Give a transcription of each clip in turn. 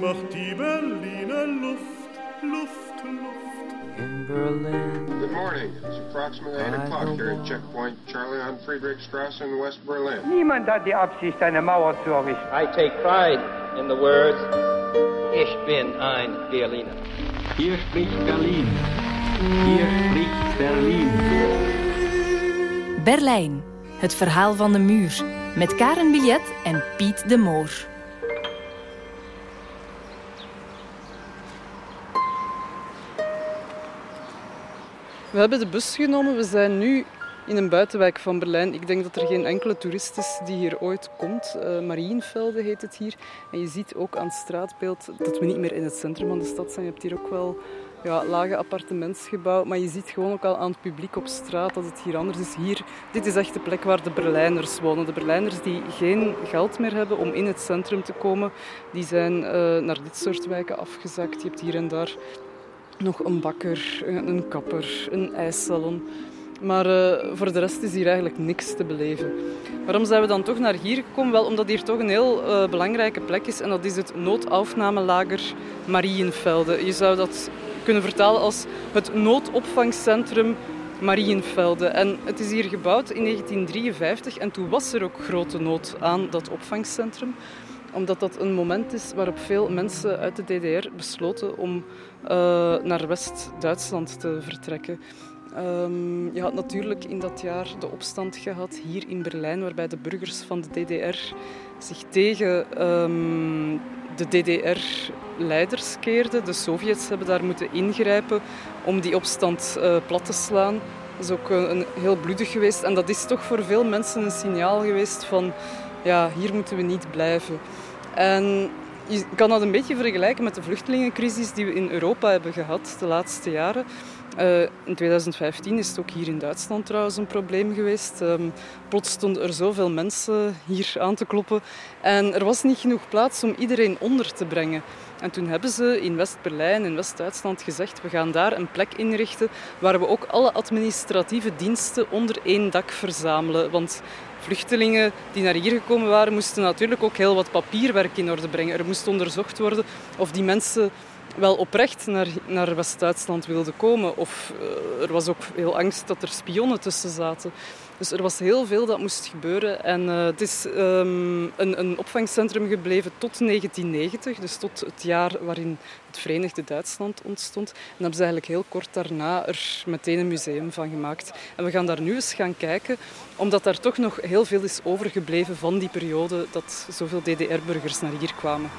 macht die Berliner Luft, Luft, Luft. In Berlin. Good morning. It's approximately 8 o'clock here at Checkpoint Charlie on Friedrichstrasse in West Berlin. Niemand hat die Absicht, eine Mauer zu errichten. I take pride in the words, Ich bin ein Berliner. Hier spricht Berlin. Hier spricht Berlin. Berlijn, het verhaal van de muur. Met Karen Billet en Piet de Moor. We hebben de bus genomen. We zijn nu in een buitenwijk van Berlijn. Ik denk dat er geen enkele toerist is die hier ooit komt. Uh, Marienvelde heet het hier. En je ziet ook aan het straatbeeld dat we niet meer in het centrum van de stad zijn. Je hebt hier ook wel ja, lage appartementsgebouw. Maar je ziet gewoon ook al aan het publiek op straat dat het hier anders is. Hier, dit is echt de plek waar de Berlijners wonen. De Berlijners die geen geld meer hebben om in het centrum te komen, die zijn uh, naar dit soort wijken afgezakt. Je hebt hier en daar nog een bakker, een kapper, een ijssalon. Maar uh, voor de rest is hier eigenlijk niks te beleven. Waarom zijn we dan toch naar hier gekomen? Wel, omdat hier toch een heel uh, belangrijke plek is. En dat is het noodafnamelager Marienvelde. Je zou dat kunnen vertalen als het noodopvangcentrum Marienvelde. En het is hier gebouwd in 1953 en toen was er ook grote nood aan dat opvangcentrum omdat dat een moment is waarop veel mensen uit de DDR besloten om uh, naar West-Duitsland te vertrekken. Um, je had natuurlijk in dat jaar de opstand gehad hier in Berlijn, waarbij de burgers van de DDR zich tegen um, de DDR-leiders keerden. De Sovjets hebben daar moeten ingrijpen om die opstand uh, plat te slaan. Dat is ook een, een heel bloedig geweest. En dat is toch voor veel mensen een signaal geweest van ja, hier moeten we niet blijven. En je kan dat een beetje vergelijken met de vluchtelingencrisis die we in Europa hebben gehad de laatste jaren. Uh, in 2015 is het ook hier in Duitsland trouwens een probleem geweest. Um, plots stonden er zoveel mensen hier aan te kloppen. En er was niet genoeg plaats om iedereen onder te brengen. En toen hebben ze in West-Berlijn, in West-Duitsland gezegd, we gaan daar een plek inrichten waar we ook alle administratieve diensten onder één dak verzamelen. Want vluchtelingen die naar hier gekomen waren, moesten natuurlijk ook heel wat papierwerk in orde brengen. Er moest onderzocht worden of die mensen wel oprecht naar, naar West-Duitsland wilden komen. Of uh, er was ook heel angst dat er spionnen tussen zaten. Dus er was heel veel dat moest gebeuren. En uh, het is um, een, een, opvangcentrum gebleven tot 1990, dus tot het jaar waarin het Verenigde Duitsland ontstond. En hebben ze eigenlijk heel kort daarna er meteen een museum van gemaakt. En we gaan daar nu eens gaan kijken, omdat daar toch nog heel veel is overgebleven van die periode dat zoveel DDR-burgers naar hier kwamen.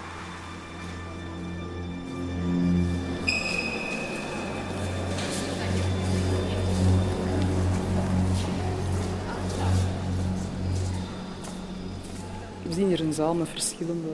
Zien hier een zaal met verschillende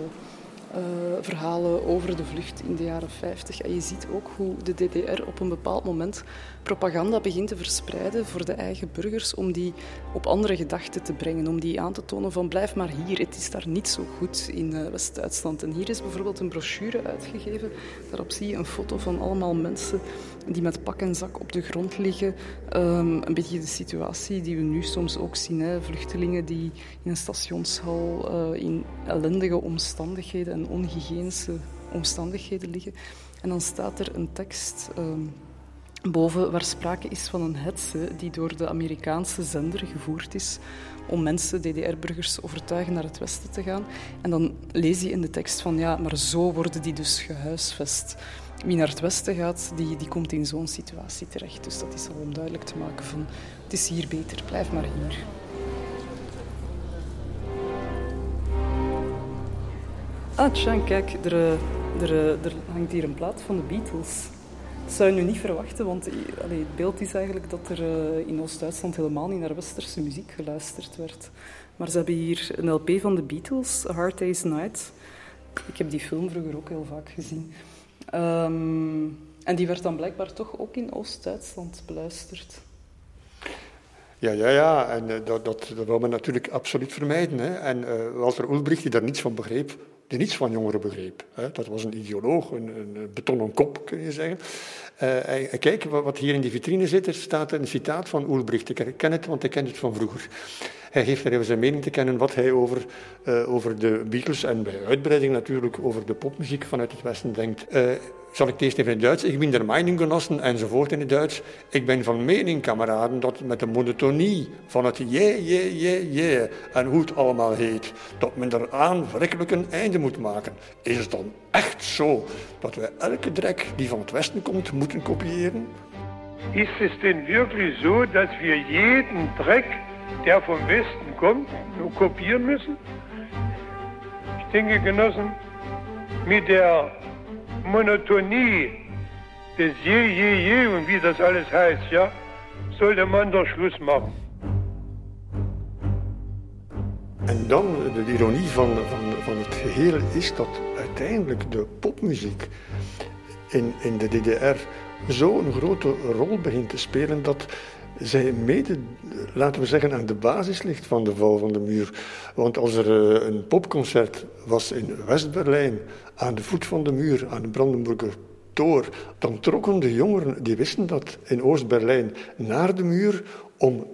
uh, verhalen over de vlucht in de jaren 50. En je ziet ook hoe de DDR op een bepaald moment propaganda begint te verspreiden voor de eigen burgers om die op andere gedachten te brengen, om die aan te tonen van blijf maar hier, het is daar niet zo goed in uh, West-Duitsland. En hier is bijvoorbeeld een brochure uitgegeven. Daarop zie je een foto van allemaal mensen die met pak en zak op de grond liggen. Um, een beetje de situatie die we nu soms ook zien. Hè. Vluchtelingen die in een stationshal uh, in ellendige omstandigheden en onhygiënische omstandigheden liggen. En dan staat er een tekst um, boven waar sprake is van een hetze die door de Amerikaanse zender gevoerd is om mensen, DDR-burgers, overtuigen naar het westen te gaan. En dan lees je in de tekst van ja, maar zo worden die dus gehuisvest. Wie naar het westen gaat, die, die komt in zo'n situatie terecht. Dus dat is al om duidelijk te maken van het is hier beter, blijf maar hier. Ah, tja, kijk, er, er, er hangt hier een plaat van de Beatles. Dat zou je nu niet verwachten, want allee, het beeld is eigenlijk dat er in Oost-Duitsland helemaal niet naar westerse muziek geluisterd werd. Maar ze hebben hier een LP van de Beatles, Hard Day's Night. Ik heb die film vroeger ook heel vaak gezien. Um, en die werd dan blijkbaar toch ook in Oost-Duitsland beluisterd. Ja, ja, ja. En dat, dat, dat wil men natuurlijk absoluut vermijden. Hè. En Walter Ulbricht, die daar niets van begreep, die niets van jongeren begreep. Dat was een ideoloog, een, een betonnen kop, kun je zeggen. Uh, en kijk, wat hier in die vitrine zit, er staat een citaat van Ulbricht. Ik ken het, want ik ken het van vroeger. Hij geeft er even zijn mening te kennen wat hij over, uh, over de Beatles en bij uitbreiding natuurlijk over de popmuziek vanuit het Westen denkt. Uh, zal ik het eerst even in het Duits? Ik ben der Meinung genossen enzovoort in het Duits. Ik ben van mening, kameraden, dat met de monotonie van het je, je, je, je en hoe het allemaal heet, dat men eraan verrekkelijk een einde moet maken. Is het dan echt zo dat wij elke drek die van het Westen komt moeten kopiëren? Is het denn wirklich so, dass wir jeden Dreck, der vom Westen kommt, nur kopieren müssen? Ich denke, Genossen, mit der Monotonie des Je, Je, Je und wie das alles heißt, ja, sollte man doch Schluss machen. En dan, de ironie van, van, van het geheel is dat uiteindelijk de popmuziek in, in de DDR zo'n grote rol begint te spelen dat zij mede, laten we zeggen, aan de basis ligt van de val van de muur. Want als er eh, een popconcert was in West-Berlijn, aan de voet van de muur, aan de Brandenburger Tor, dan trokken de jongeren, die wisten dat, in Oost-Berlijn naar de muur om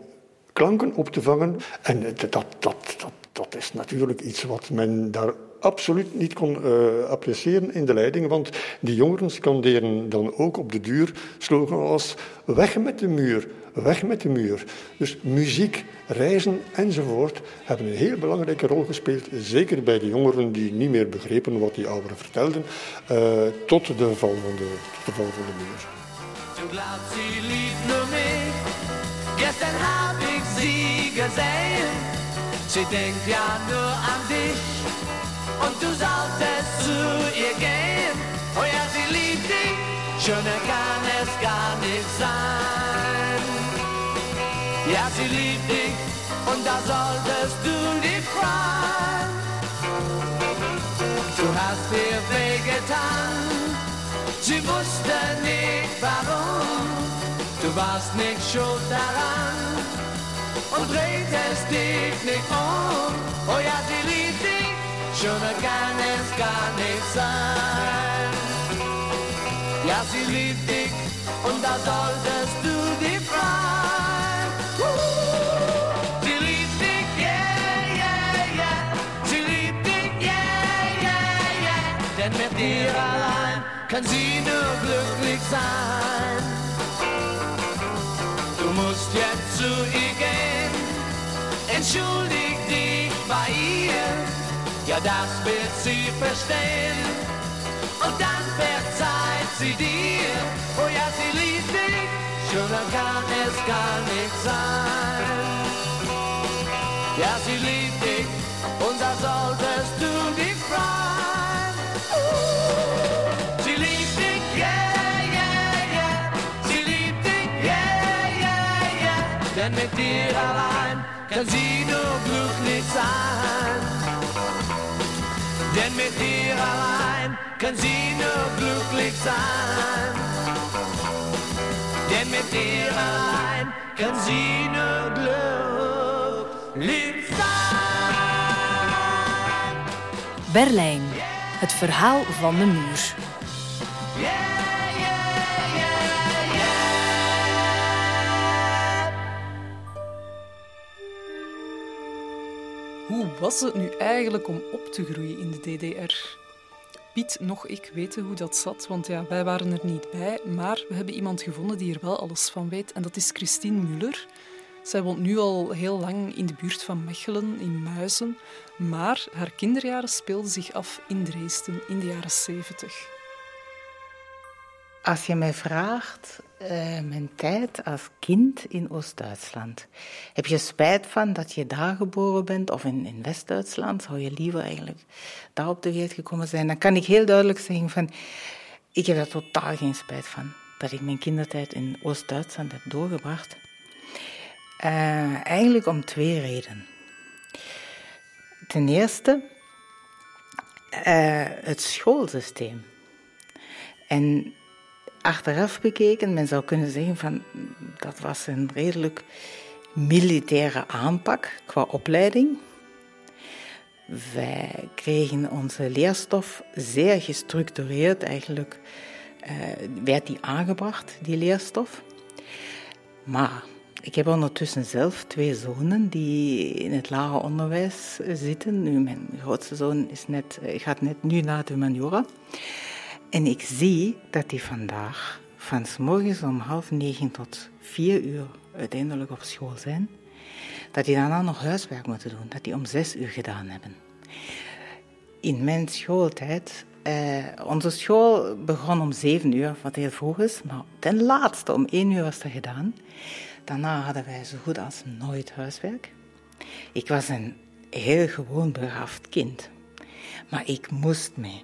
klanken op te vangen. En dat, dat, dat, dat is natuurlijk iets wat men daar absoluut niet kon uh, appreciëren in de leiding, want die jongeren scanderen dan ook op de duur slogan als weg met de muur, weg met de muur. Dus muziek, reizen enzovoort hebben een heel belangrijke rol gespeeld, zeker bij de jongeren die niet meer begrepen wat die ouderen vertelden, uh, tot, de val van de, tot de val van de muur. Du glaubst, sie liebt nur mich, gestern hab ich sie gesehen, sie denkt ja nur an dich und du solltest zu ihr gehen, oh ja, sie liebt dich, schöner kann es gar nicht sein. Ja, sie liebt dich und da solltest du dich freuen. Du hast ihr wehgetan, sie wusste nicht warum. Du warst nicht schuld daran und drehtest dich nicht um. Oh ja, sie liebt dich, schöner kann es gar nicht sein. Ja, sie liebt dich und da solltest kann sie nur glücklich sein. Du musst jetzt zu ihr gehen, entschuldig dich bei ihr, ja das wird sie verstehen. Und dann verzeiht sie dir, oh ja, sie liebt dich, schöner kann es gar nicht sein. Ja, sie liebt dich und da solltest nur glücklich sein. Denn mit dir allein kann sie nur glücklich sein. Denn mit dir allein kann sie nur glücklich sein. Berlijn. Het verhaal van de muur. Hoe was het nu eigenlijk om op te groeien in de DDR? Piet, nog ik weten hoe dat zat, want ja, wij waren er niet bij. Maar we hebben iemand gevonden die er wel alles van weet. En dat is Christine Muller. Zij woont nu al heel lang in de buurt van Mechelen, in Muizen. Maar haar kinderjaren speelden zich af in Dresden in de jaren 70. Als je mij vraagt, uh, mijn tijd als kind in Oost-Duitsland. Heb je spijt van dat je daar geboren bent of in, West-Duitsland? Zou je liever eigenlijk daar op de wereld gekomen zijn? Dan kan ik heel duidelijk zeggen van, ik heb daar totaal geen spijt van. Dat ik mijn kindertijd in Oost-Duitsland heb doorgebracht. Uh, eigenlijk om twee redenen. Ten eerste, uh, het schoolsysteem. En achteraf bekeken, men zou kunnen zeggen van dat was een redelijk militaire aanpak qua opleiding. Wij kregen onze leerstof zeer gestructureerd, eigenlijk uh, werd die aangebracht, die leerstof. Maar Ik heb ondertussen zelf twee zonen die in het lager onderwijs zitten. Nu, mijn grootste zoon is net, gaat net nu naar de humaniora. En ik zie dat die vandaag van s morgens om half negen tot vier uur uiteindelijk op school zijn. Dat die daarna nog huiswerk moeten doen. Dat die om zes uur gedaan hebben. In mijn schooltijd uh, onze school begon om zeven uur, wat heel vroeg is, maar ten laatste om één uur was dat gedaan. Daarna hadden wij zo goed als nooit huiswerk. Ik was een heel gewoon begaafd kind, maar ik moest me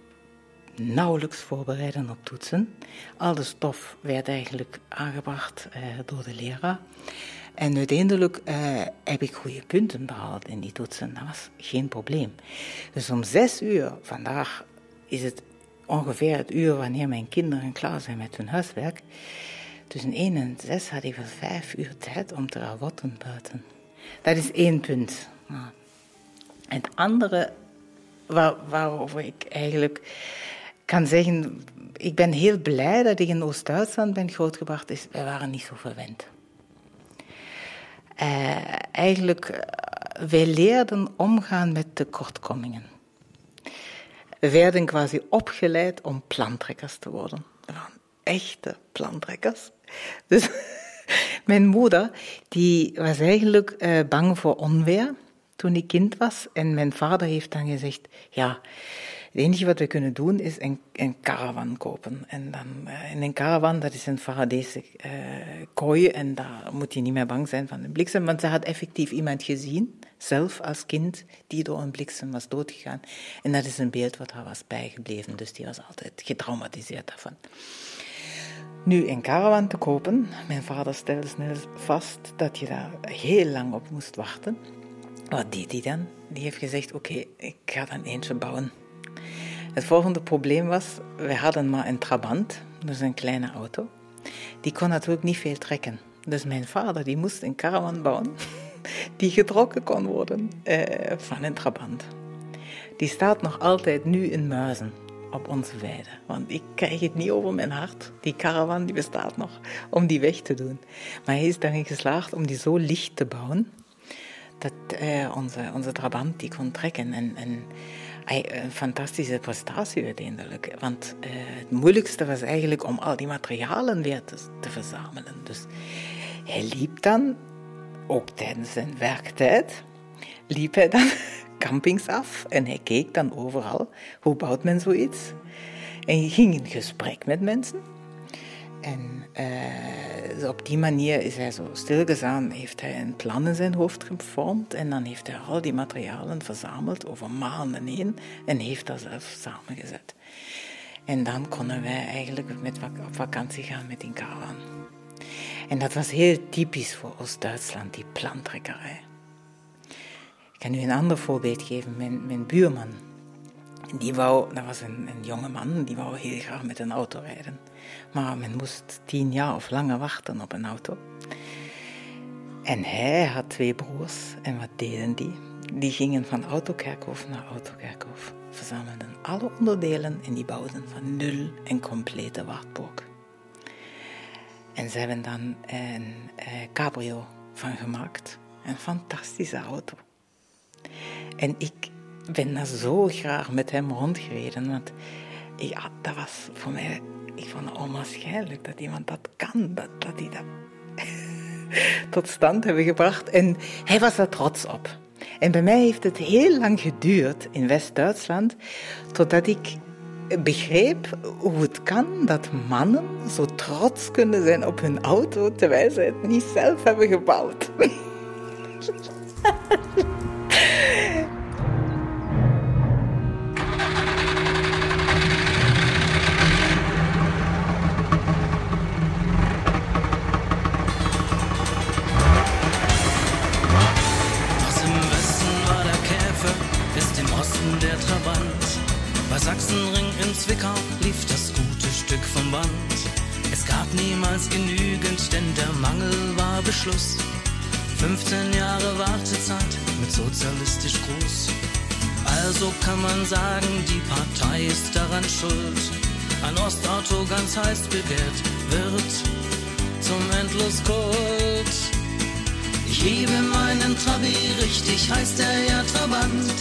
nauwelijks voorbereiden op toetsen. Al de stof werd eigenlijk aangebracht uh, door de leraar. En uiteindelijk uh, heb ik goede punten behaald in die toetsen. Dat was geen probleem. Dus om zes uur vandaag is het ongeveer het uur wanneer mijn kinderen klaar zijn met hun huiswerk. Tussen 1 en 6 had ik wel vijf uur tijd om te rawotten buiten. Dat is één punt. Het andere waar, waarover ik eigenlijk kan zeggen, ik ben heel blij dat ik in Oost-Duitsland ben grootgebracht, is wij waren niet zo verwend. Uh, eigenlijk, eh, wij leerden omgaan met tekortkomingen. We werden quasi opgeleid om plantrekkers te worden. We echte plantrekkers. Dus mijn moeder, die was eigenlijk uh, bang voor onweer toen ik kind was. En mijn vader heeft dan gezegd, ja, het enige wat we kunnen doen is een, een caravan kopen. En dan, uh, in een caravan, dat is een Faradese uh, kooi en daar moet je niet meer bang zijn van de bliksem. Want ze had effectief iemand gezien, zelf als kind, die door een bliksem was doodgegaan. En dat is een beeld wat haar was bijgebleven, dus die was altijd getraumatiseerd daarvan. Nu een caravan te kopen, mijn vader stelde snel vast dat je daar heel lang op moest wachten. Wat deed hij dan? Die heeft gezegd, oké, ik ga dan eentje bouwen. Het volgende probleem was, we hadden maar een Trabant, dus een kleine auto. Die kon natuurlijk niet veel trekken. Dus mijn vader die moest een caravan bouwen die getrokken kon worden eh, van een Trabant. Die staat nog altijd nu in Muizen op onze weide. Want ik krijg het niet over mijn hart. Die caravan die bestaat nog om die weg te doen. Maar hij is daarin geslaagd om die zo licht te bouwen dat eh, onze, onze Trabant die kon trekken. En, een fantastische prestatie uiteindelijk. Want uh, het moeilijkste was eigenlijk om al die materialen weer te, verzamelen. Dus hij liep dan, ook tijdens zijn werktijd, liep hij dan campings af en hij keek dan overal, hoe bouwt men zoiets? En hij ging in gesprek met mensen. En uh, op die manier is hij zo stilgezaan, heeft hij een plan in zijn hoofd gevormd en dan heeft hij al die materialen verzameld over maanden heen en heeft dat zelf samengezet. En dan konden wij eigenlijk met op vakantie gaan met die caravan. En dat was heel typisch voor Oost-Duitsland, die plantrekkerij. Ik kan u een ander voorbeeld geven. Mijn, buurman, die dat was een, een jonge man, die wou heel graag met een auto rijden. Maar men moest tien jaar of langer wachten op een auto. En hij had twee broers. En wat deden die? Die gingen van autokerkhof naar autokerkhof. Verzamelden alle onderdelen en die bouwden van nul een complete wartburg. En ze hebben dan een eh, cabrio van gemaakt. Een fantastische auto. En ik ben daar zo graag met hem rondgereden. Want ja, dat was voor mij ik vond het onwaarschijnlijk dat iemand dat kan, dat, dat hij dat tot stand hebben gebracht. En hij was er trots op. En bij mij heeft het heel lang geduurd in West-Duitsland, totdat ik begreep hoe het kan dat mannen zo trots kunnen zijn op hun auto, terwijl ze het niet zelf hebben gebouwd. in Zwickau lief das gute Stück vom Band. Es gab niemals genügend, denn der Mangel war Beschluss. 15 Jahre Wartezeit mit sozialistisch Gruß. Also kann man sagen, die Partei ist daran schuld. Ein Ostauto ganz heiß begehrt wird zum Endloskult. Ich liebe meinen Trabi, richtig heißt er ja Trabant.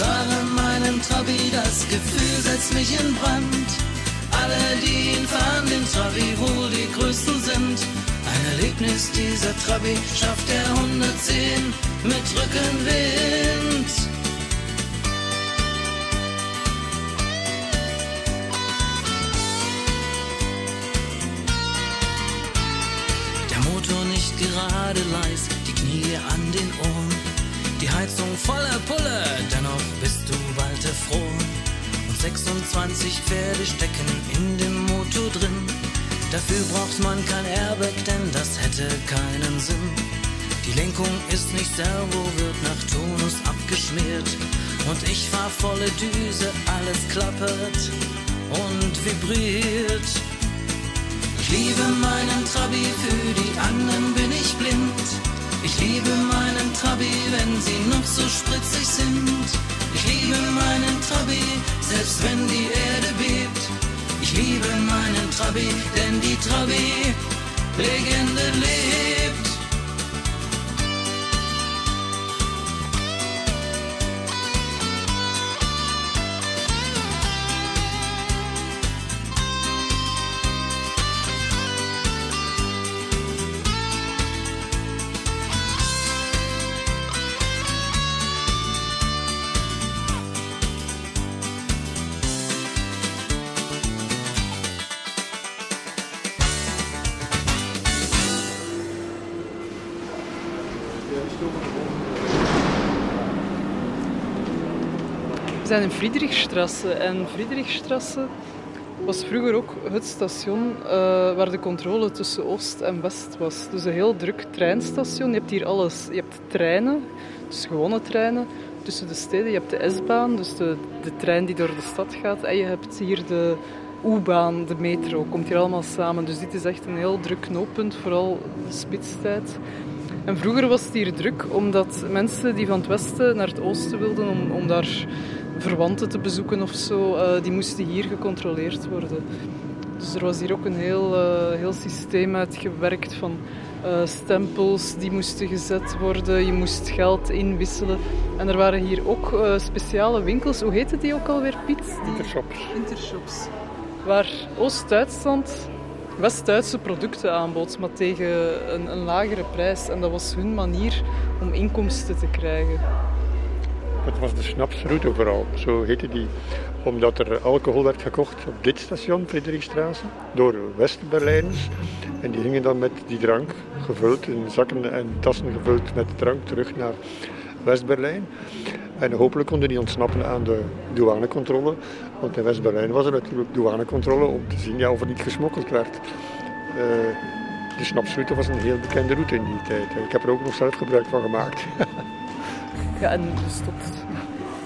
Fahre meinen Trabi, das Gefühl setzt mich in Brand. Alle, die ihn fahren, den Trabi wohl die größten sind. Ein Erlebnis dieser Trabi schafft er 110 mit Rückenwind. Der Motor nicht gerade leis, die Knie an den Ohren. Die Heizung voller Pulle, erfroren. Und 26 Pferde stecken in dem Motor drin. Dafür braucht man kein Airbag, denn das hätte keinen Sinn. Die Lenkung ist nicht servo, wird nach Tonus abgeschmiert. Und ich fahr volle Düse, alles klappert und vibriert. Ich liebe meinen Trabi, für die anderen bin ich blind. Ich liebe meinen Trabi, wenn sie noch so spritzig sind. Ich liebe meinen Trabi, selbst wenn die Erde bebt. Ich liebe meinen Trabi, denn die Trabi-Legende lebt. Zijn in Friedrichstrasse en Friedrichstrasse was vroeger ook het station uh, waar de controle tussen Oost en West was. Dus een heel druk treinstation. Je hebt hier alles. Je hebt treinen, dus gewone treinen tussen de steden. Je hebt de S-baan, dus de, de trein die door de stad gaat. En je hebt hier de U-baan, de metro. Komt hier allemaal samen. Dus dit is echt een heel druk knooppunt, vooral de spitstijd. En vroeger was het hier druk omdat mensen die van het westen naar het oosten wilden om, om daar verwanten te bezoeken of zo, uh, die moesten hier gecontroleerd worden. Dus er was hier ook een heel, uh, heel systeem uitgewerkt van uh, stempels die moesten gezet worden. Je moest geld inwisselen. En er waren hier ook speciale winkels. Hoe heette die ook alweer, Piet? Die... Intershops. Intershops. Waar Oost-Duitsland West-Duitse producten aanbood, maar tegen een, een lagere prijs. En dat was hun manier om inkomsten te krijgen. Dat was de snapsroute vooral, zo heette die. Omdat er alcohol werd gekocht op dit station, Friedrichstraße, door West-Berlijners. En die gingen dan met die drank, gevuld in zakken en tassen gevuld met drank, terug naar West-Berlijn. En hopelijk konden die ontsnappen aan de douanecontrole. Want in West-Berlijn was er natuurlijk douanecontrole om te zien ja, of er niet gesmokkeld werd. Uh, de snapsroute was een heel bekende route in die tijd. Ik heb er ook nog zelf gebruik van gemaakt. Ja, en dus tot,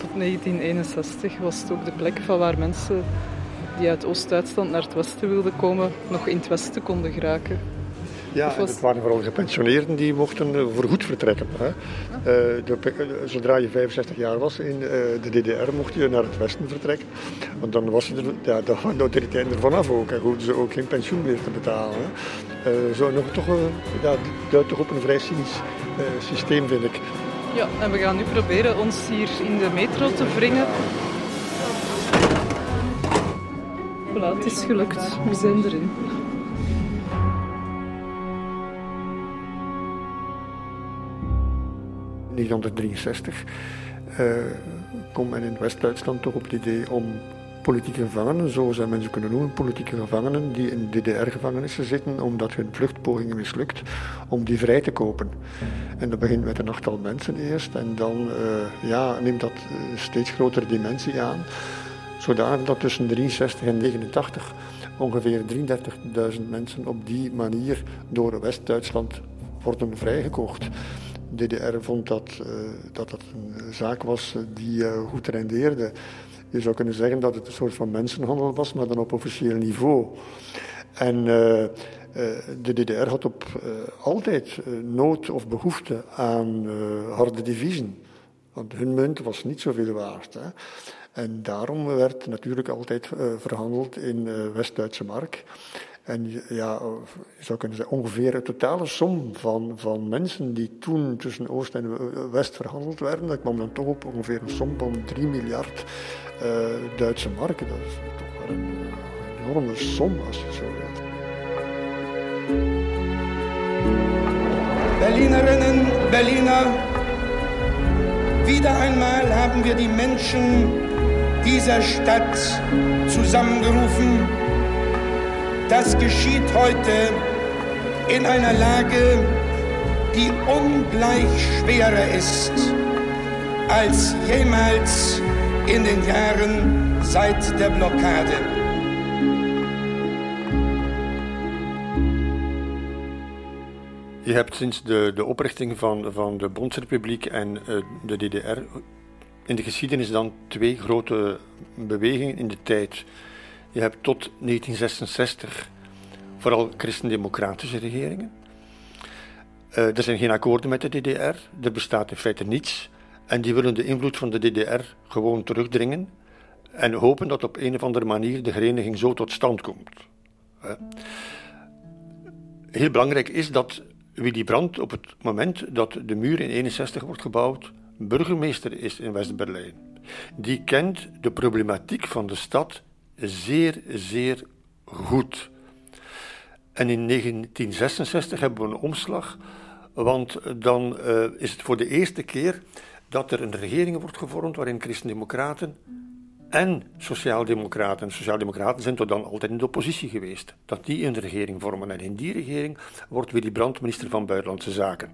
tot 1961 was het ook de plek van waar mensen die uit Oost-Duitsland naar het westen wilden komen, nog in het westen konden geraken. Ja, was... het waren vooral gepensioneerden die mochten voorgoed vertrekken. Hè. Uh, de, zodra je 65 jaar was in uh, de DDR, mocht je naar het westen vertrekken. Want dan was er, ja, dan waren de autoriteiten ervan af ook. En hoefden ze ook geen pensioen meer te betalen. Hè. Uh, zo nog toch, ja, duidt toch op een vrij cynisch systeem, vind ik. Ja, en we gaan nu proberen ons hier in de metro te wringen. Voilà, het is gelukt. We zijn erin. In 1963 uh, komt men in West-Duitsland toch op het idee om politieke gevangenen, zo zou men ze kunnen noemen, politieke gevangenen die in DDR-gevangenissen zitten omdat hun vluchtpogingen mislukt, om die vrij te kopen. En dat begint met een achttal mensen eerst en dan uh, ja, neemt dat steeds grotere dimensie aan, zodanig dat tussen 63 en 89 ongeveer 33.000 mensen op die manier door West-Duitsland worden vrijgekocht. DDR vond dat, uh, dat dat een zaak was die goed rendeerde. Je zou kunnen zeggen dat het een soort van mensenhandel was, maar dan op officieel niveau. En uh, uh, de DDR had op uh, altijd nood of behoefte aan harde deviezen. Want hun munt was niet zoveel waard. Hè. En daarom werd natuurlijk altijd verhandeld in West-Duitse mark. En ja, je zou kunnen zeggen, ongeveer de totale som van, van mensen die toen tussen Oost en West verhandeld werden, dat kwam dan toch op ongeveer een som van 3 miljard Duitse marken. Dat is toch wel een, een enorme som als je zo wilt. Berlinerinnen, Berliner, wieder einmal haben wir die Menschen dieser Stadt zusammengerufen. Das geschieht heute in einer Lage, die ungleich schwerer ist als jemals in den Jahren seit der Blockade. Je hebt sinds de, de oprichting van, van de Bondsrepubliek en uh, de DDR in de geschiedenis dan twee grote bewegingen in de tijd. Je hebt tot 1966 vooral christendemocratische regeringen. Uh, er zijn geen akkoorden met de DDR, er bestaat in feite niets. En die willen de invloed van de DDR gewoon terugdringen en hopen dat op een of andere manier de hereniging zo tot stand komt. Heel belangrijk is dat Willy Brandt op het moment dat de muur in 1961 wordt gebouwd, burgemeester is in West-Berlijn. Die kent de problematiek van de stad zeer, zeer goed. En in 1966 hebben we een omslag, want dan uh, is het voor de eerste keer dat er een regering wordt gevormd waarin christendemocraten en sociaaldemocraten, sociaaldemocraten zijn tot dan altijd in de oppositie geweest, dat die een regering vormen. En in die regering wordt Willy Brandt minister van Buitenlandse Zaken.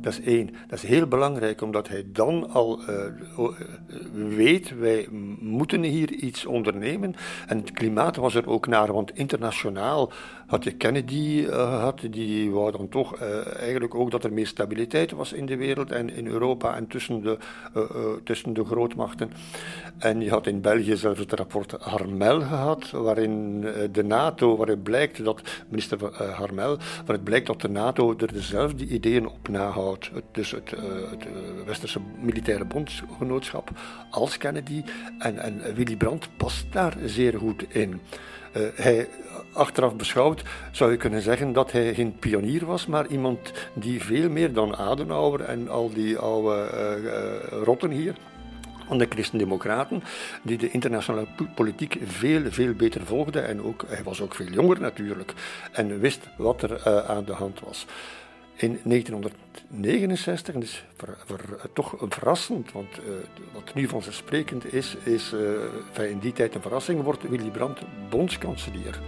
Dat is één. Dat is heel belangrijk, omdat hij dan al uh, weet, wij moeten hier iets ondernemen. En het klimaat was er ook naar, want internationaal had je Kennedy uh, gehad, die wou dan toch uh, eigenlijk ook dat er meer stabiliteit was in de wereld en in Europa en tussen de, tussen de grootmachten. En je had in België zelfs het rapport Harmel gehad, waarin de NATO, waarin blijkt dat, minister Harmel, waarin blijkt dat de NATO er dezelfde ideeën op nahoudt dus het, het Westerse militaire bondgenootschap, als Kennedy. En, en Willy Brandt past daar zeer goed in. Hij, achteraf beschouwd zou je kunnen zeggen dat hij geen pionier was, maar iemand die veel meer dan Adenauer en al die oude rotten hier van de Christen-Democraten, die de internationale politiek veel, veel beter volgde. En ook, hij was ook veel jonger natuurlijk en wist wat er aan de hand was. In 1969, en dat is toch verrassend, want wat nu vanzelfsprekend is, is uh, in die tijd een verrassing, wordt Willy Brandt bondskanselier.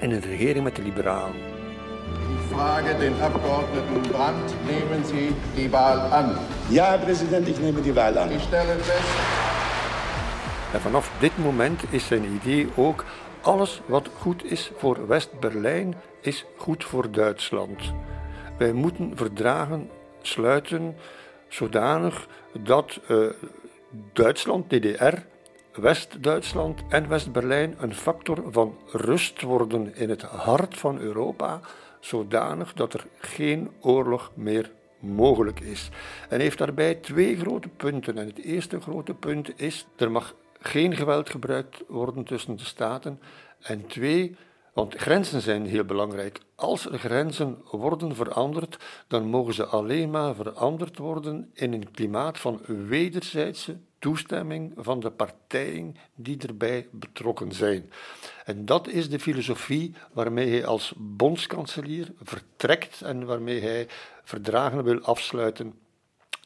In een regering met de liberalen. Ik vraag den Abgeordneten Brandt, nemen Sie die Wahl an? Ja, president, ik neem die Wahl aan. Ik stel fest. En vanaf dit moment is zijn idee ook, alles wat goed is voor West-Berlijn, is goed voor Duitsland. Wij moeten verdragen sluiten zodanig dat uh, Duitsland, DDR, West-Duitsland en West-Berlijn een factor van rust worden in het hart van Europa, zodanig dat er geen oorlog meer mogelijk is. En heeft daarbij twee grote punten. En het eerste grote punt is: er mag geen geweld gebruikt worden tussen de staten. En twee, want grenzen zijn heel belangrijk. Als er grenzen worden veranderd, dan mogen ze alleen maar veranderd worden in een klimaat van wederzijdse toestemming van de partijen die erbij betrokken zijn. En dat is de filosofie waarmee hij als bondskanselier vertrekt en waarmee hij verdragen wil afsluiten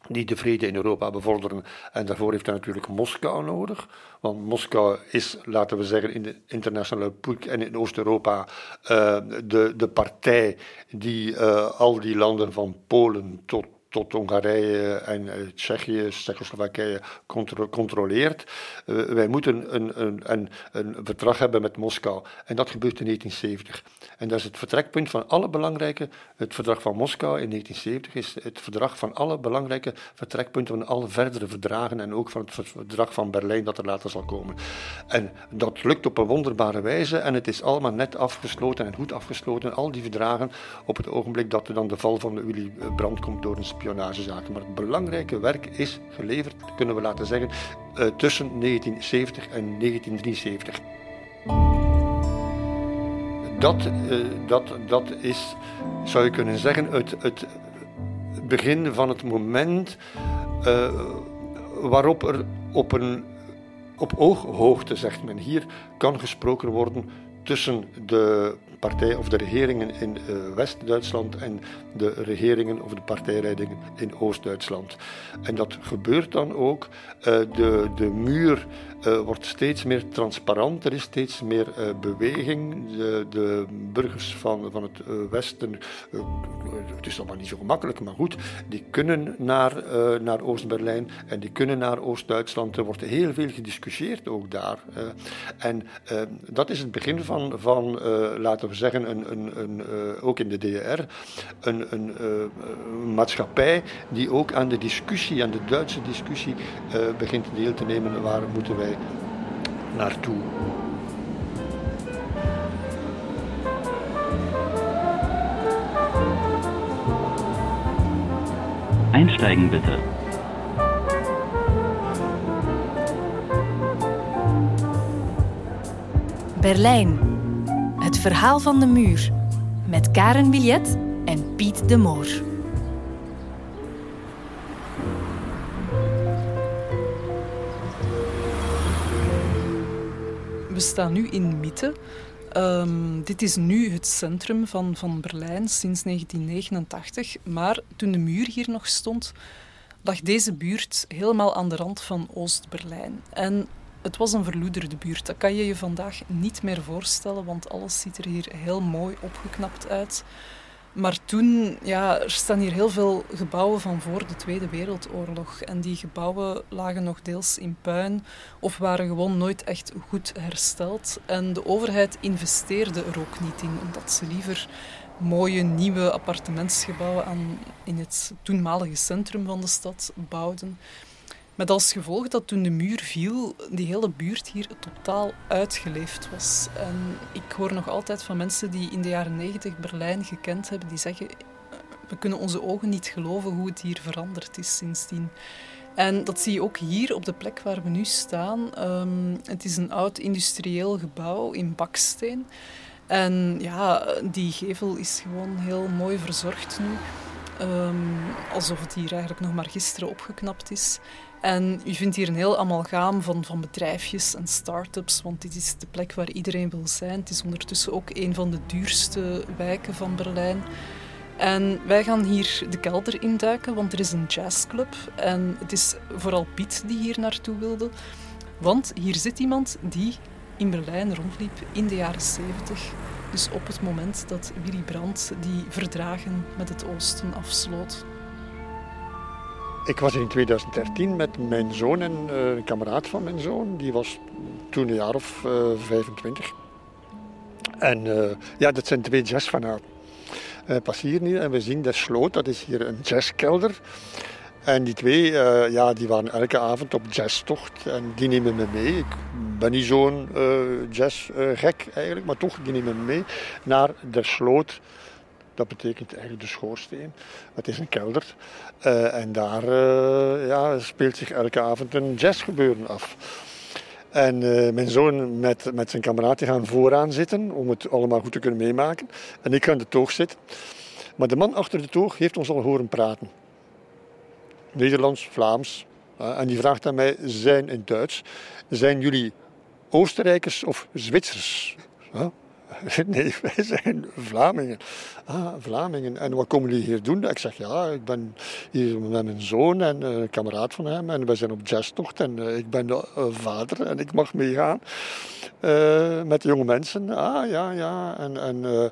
die de vrede in Europa bevorderen. En daarvoor heeft hij natuurlijk Moskou nodig. Want Moskou is, laten we zeggen, in de internationale politiek en in Oost-Europa uh, de, de partij die uh, al die landen van Polen tot tot Hongarije en uh, Tsjechië, Tsjechoslowakije contro controleert. Uh, wij moeten een, een, een, een, verdrag hebben met Moskou. En dat gebeurt in 1970. En dat is het vertrekpunt van alle belangrijke. Het verdrag van Moskou in 1970 is het verdrag van alle belangrijke vertrekpunten van alle verdere verdragen. En ook van het verdrag van Berlijn dat er later zal komen. En dat lukt op een wonderbare wijze. En het is allemaal net afgesloten en goed afgesloten. Al die verdragen op het ogenblik dat er dan de val van Willy Brandt komt door een spionagezaken. Maar het belangrijke werk is geleverd, kunnen we laten zeggen, uh, tussen 1970 en 1973. Dat, dat, dat is, zou je kunnen zeggen, het, het begin van het moment waarop er op, een, op ooghoogte, zegt men hier, kan gesproken worden tussen de partij of de regeringen in uh, West-Duitsland en de regeringen of de partijleidingen in Oost-Duitsland. En dat gebeurt dan ook. De, de muur uh, wordt steeds meer transparant, er is steeds meer beweging. De, de, burgers van, van het Westen, het is allemaal niet zo gemakkelijk, maar goed, die kunnen naar, naar Oost-Berlijn en die kunnen naar Oost-Duitsland. Er wordt heel veel gediscussieerd ook daar. en dat is het begin van, van laten we zeggen, een, een, een, uh, ook in de DDR, een, een uh, maatschappij die ook aan de discussie, aan de Duitse discussie, uh, begint deel te nemen. Waar moeten wij naartoe? Einsteigen bitte. Berlijn. Het verhaal van de muur met Karen Billet en Piet de Moor. We staan nu in Mitte. Um, dit is nu het centrum van, van Berlijn sinds 1989. Maar toen de muur hier nog stond, lag deze buurt helemaal aan de rand van Oost-Berlijn. En het was een verloederde buurt. Dat kan je je vandaag niet meer voorstellen, want alles ziet er hier heel mooi opgeknapt uit. Maar toen, ja, er staan hier heel veel gebouwen van voor de Tweede Wereldoorlog. En die gebouwen lagen nog deels in puin of waren gewoon nooit echt goed hersteld. En de overheid investeerde er ook niet in, omdat ze liever mooie nieuwe appartementsgebouwen aan, in het toenmalige centrum van de stad bouwden. Met als gevolg dat toen de muur viel, die hele buurt hier totaal uitgeleefd was. En ik hoor nog altijd van mensen die in de jaren negentig Berlijn gekend hebben, die zeggen, eh, we kunnen onze ogen niet geloven hoe het hier veranderd is sindsdien. En dat zie je ook hier op de plek waar we nu staan. Um, het is een oud industrieel gebouw in baksteen. En ja, die gevel is gewoon heel mooi verzorgd nu. Um, alsof het hier eigenlijk nog maar gisteren opgeknapt is. En u vindt hier een heel amalgaam van, van bedrijfjes en start-ups, want dit is de plek waar iedereen wil zijn. Het is ondertussen ook een van de duurste wijken van Berlijn. En wij gaan hier de kelder induiken, want er is een jazzclub. En het is vooral Piet die hier naartoe wilde. Want hier zit iemand die in Berlijn rondliep in de jaren 70. Dus op het moment dat Willy Brandt die verdragen met het Oosten afsloot. Ik was in 2013 met mijn zoon en uh, een kameraad van mijn zoon. Die was toen een jaar of uh, eh, 25. En uh, ja, dat zijn twee jazzfanaten. We passeren hier en we zien de sloot, dat is hier een jazzkelder. En die twee, ja, die waren elke avond op jazztocht en die nemen me mee. Ik ben niet zo'n jazzgek eigenlijk, maar toch, die nemen me mee naar de sloot dat betekent eigenlijk de schoorsteen. Het is een kelder. Uh, en daar uh, ja, speelt zich elke avond een jazzgebeuren af. En uh, mijn zoon met, met zijn kameraden gaan vooraan zitten om het allemaal goed te kunnen meemaken. En ik ga in de toog zitten. Maar de man achter de toog heeft ons al horen praten. Nederlands, Vlaams. en die vraagt aan mij, zijn in Duits, zijn jullie Oostenrijkers of Zwitsers? Nee, wij zijn Vlamingen. Ah, Vlamingen. En wat komen jullie hier doen? Ik zeg, ja, ik ben hier met mijn zoon en een kameraad van hem. En we zijn op jazztocht. En uh, ik ben de uh, vader en ik mag meegaan met de jonge mensen. Ah, ja, ja. En, en,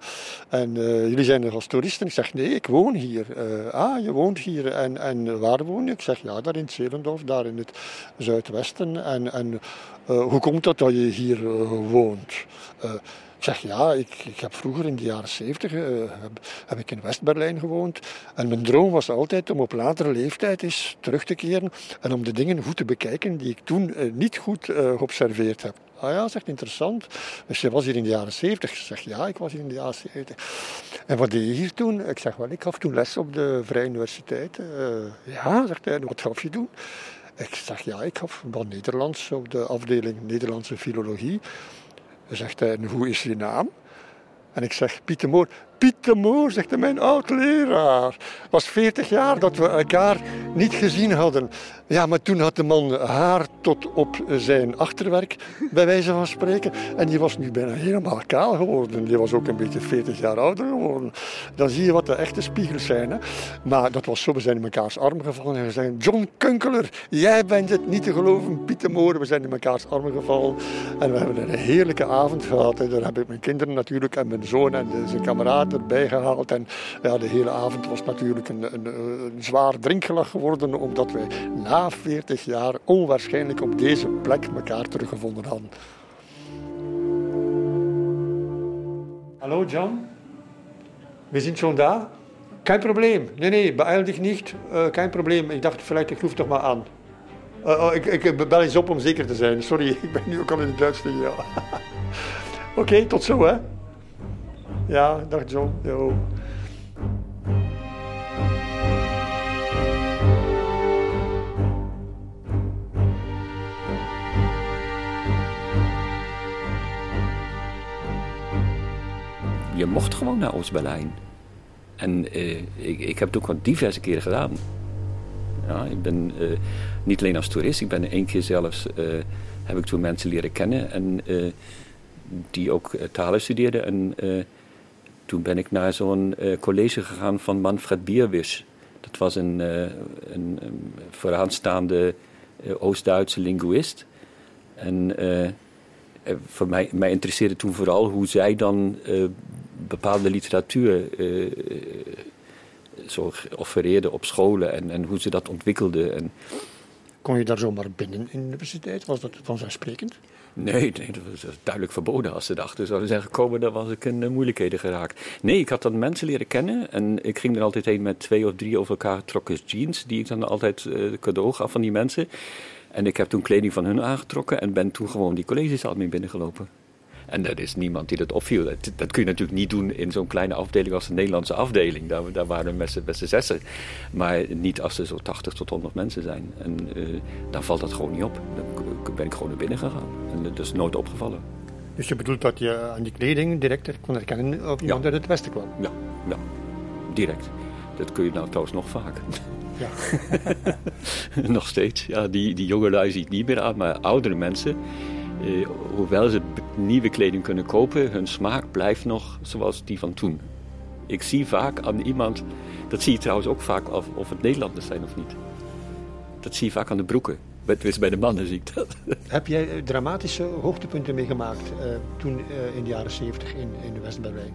en jullie zijn er als toeristen? Ik zeg, nee, ik woon hier. ah, je woont hier. En, en waar woon je? Ik zeg, ja, daar in Zeelendorf, daar in het zuidwesten. En, en hoe komt dat dat je hier woont? Ik zeg ja, ik, ik heb vroeger in de jaren zeventig uh, heb, heb, ik in West-Berlijn gewoond. En mijn droom was altijd om op latere leeftijd eens terug te keren en om de dingen goed te bekijken die ik toen uh, niet goed uh, geobserveerd heb. Ah ja, zegt interessant. Dus je was hier in de jaren zeventig. Ik zeg ja, ik was hier in de jaren zeventig. En wat deed je hier toen? Ik zeg wel, ik gaf toen les op de Vrije Universiteit. ja, zegt hij, wat gaf je toen? Ik zeg ja, ik gaf wat Nederlands op de afdeling Nederlandse Filologie. Dan zegt hij, hoe is je naam? En ik zeg, Piet de Moor. Piet de Moor, zegt mijn oud-leraar. was 40 jaar dat we elkaar niet gezien hadden. Ja, maar toen had de man haar tot op zijn achterwerk, bij wijze van spreken. En die was nu bijna helemaal kaal geworden. Die was ook een beetje 40 jaar ouder geworden. Dan zie je wat de echte spiegels zijn. Hè? Maar dat was zo, we zijn in mekaars armen gevallen en we zeiden... John Kunkeler, jij bent het niet te geloven, Piet de Moor. We zijn in mekaars armen gevallen. En we hebben een heerlijke avond gehad. En daar heb ik mijn kinderen natuurlijk en mijn zoon en zijn kameraad erbij gehaald. En ja, de hele avond was natuurlijk een, een, zwaar drinkgelag geworden, omdat wij na 40 jaar onwaarschijnlijk op deze plek elkaar teruggevonden hadden. Hallo John, we zijn schon da. Kein Probleem. Nee, nee, beeil dich niet. Kein Probleem. Ik dacht, vielleicht ik roef toch maar aan. Uh, oh, ik, ik bel eens op om zeker te zijn. Sorry, ik ben nu ook al in het Duits. Ja. Oké, tot zo hè. Ja, dag John. Yo. Je mocht gewoon naar Oost-Berlijn. En uh, ik, ik heb het ook al diverse keren gedaan. Ja, ik ben uh, niet alleen als toerist, ik ben één keer zelfs, uh, heb ik toen mensen leren kennen en die ook talen studeerden. En toen ben ik naar zo'n uh, college gegaan van Manfred Bierwisch. Dat was een, uh, een, vooraanstaande uh, Oost-Duitse linguist. En voor mij, interesseerde toen vooral hoe zij dan bepaalde literatuur zo offereerden op scholen en, en hoe ze dat ontwikkelden. En... Kon je daar zomaar binnen in de universiteit? Was dat vanzelfsprekend? Nee, nee, dat was duidelijk verboden. Als ze dachten zouden zijn gekomen, dan was ik in moeilijkheden geraakt. Nee, ik had dan mensen leren kennen en ik ging er altijd heen met twee of drie over elkaar getrokken jeans, die ik dan altijd uh, cadeau gaf van die mensen. En ik heb toen kleding van hun aangetrokken en ben toen gewoon die collegezaal mee binnengelopen. En er is niemand die dat opviel. Dat, kun je natuurlijk niet doen in zo'n kleine afdeling als de Nederlandse afdeling. Daar, daar waren we met z'n zessen. Maar niet als er zo 80 tot 100 mensen zijn. En uh, dan valt dat gewoon niet op. ben ik gewoon naar binnen gegaan. En dat is nooit opgevallen. Dus je bedoelt dat je aan die kleding direct kon herkennen of iemand ja. uit het westen kwam? Ja, ja, direct. Dat kun je nou trouwens nog vaak. Ja. nog steeds. Ja, die, die jongelui zie ik niet meer aan, maar oudere mensen eh, hoewel ze nieuwe kleding kunnen kopen, hun smaak blijft nog zoals die van toen. Ik zie vaak aan iemand, dat zie je trouwens ook vaak of, of het Nederlanders zijn of niet. Dat zie je vaak aan de broeken. Tenminste, bij de mannen zie ik dat. Heb jij eh, dramatische hoogtepunten meegemaakt uh, toen uh, in de jaren 70 in, in West-Berlijn?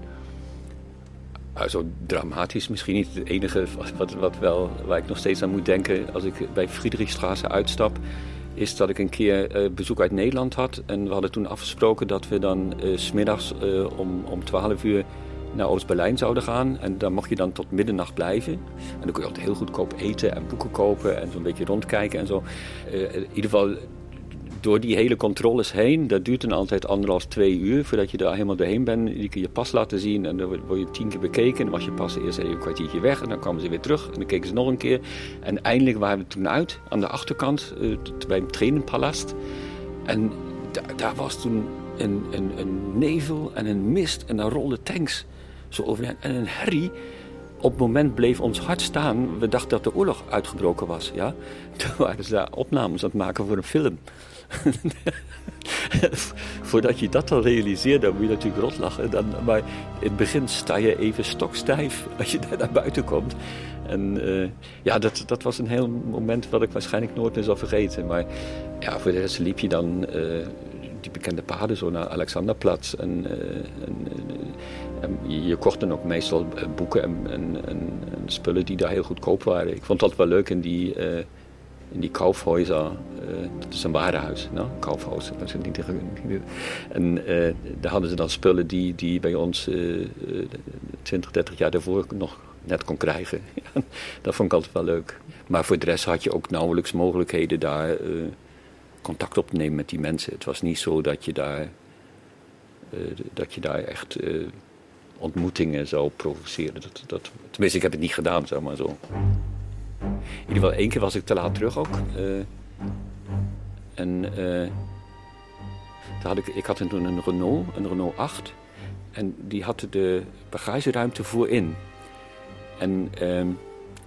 Uh, zo dramatisch misschien niet. Het enige wat, wat wel, waar ik nog steeds aan moet denken als ik bij Friedrichstraße uitstap is dat ik een keer uh, bezoek uit Nederland had. En we hadden toen afgesproken dat we dan uh, smiddags uh, om, om 12 uur naar Oost-Berlijn zouden gaan. En daar mocht je dan tot middernacht blijven. En dan kon je altijd heel goedkoop eten en boeken kopen en zo'n beetje rondkijken en zo. in ieder geval door die hele controles heen, dat duurt dan altijd anderhalf, twee uur voordat je daar helemaal doorheen bent. Je kun je pas laten zien en dan word je tien keer bekeken. En dan was je pas eerst even een kwartiertje weg en dan kwamen ze weer terug en dan keken ze nog een keer. En eindelijk waren we toen uit aan de achterkant uh, bij het trainenpalast. En daar was toen een, een, een, nevel en een mist en daar rolden tanks En een herrie. Op het moment bleef ons hart staan. We dachten dat de oorlog uitgebroken was. Ja? Toen waren ze daar opnames aan het maken voor een film. Voordat je dat al realiseert, dan moet je natuurlijk rot lachen. Dan, maar in het begin sta je even stokstijf als je daar naar buiten komt. En uh, ja, dat, dat was een heel moment wat ik waarschijnlijk nooit meer zal vergeten. Maar ja, voor de rest liep je dan uh, die bekende paden zo naar Alexanderplatz. En, uh, en, en je, kocht dan ook meestal boeken en, en, en, spullen die daar heel goedkoop waren. Ik vond dat wel leuk in die in die Kaufhäuser, uh, dat is een warenhuis, no? Dat. En uh, daar hadden ze dan spullen die, die bij ons uh, 20, 30 jaar daarvoor nog net kon krijgen. dat vond ik altijd wel leuk. Maar voor de rest had je ook nauwelijks mogelijkheden daar eh, contact op te nemen met die mensen. Het was niet zo dat je daar, dat je daar echt ontmoetingen zou provoceren. Dat, dat, tenminste, ik heb het niet gedaan, zeg maar zo. In ieder geval één keer was ik te laat terug ook. Uh, en uh, had ik, ik had toen een Renault, een Renault 8. En die had de bagageruimte voorin. En ehm,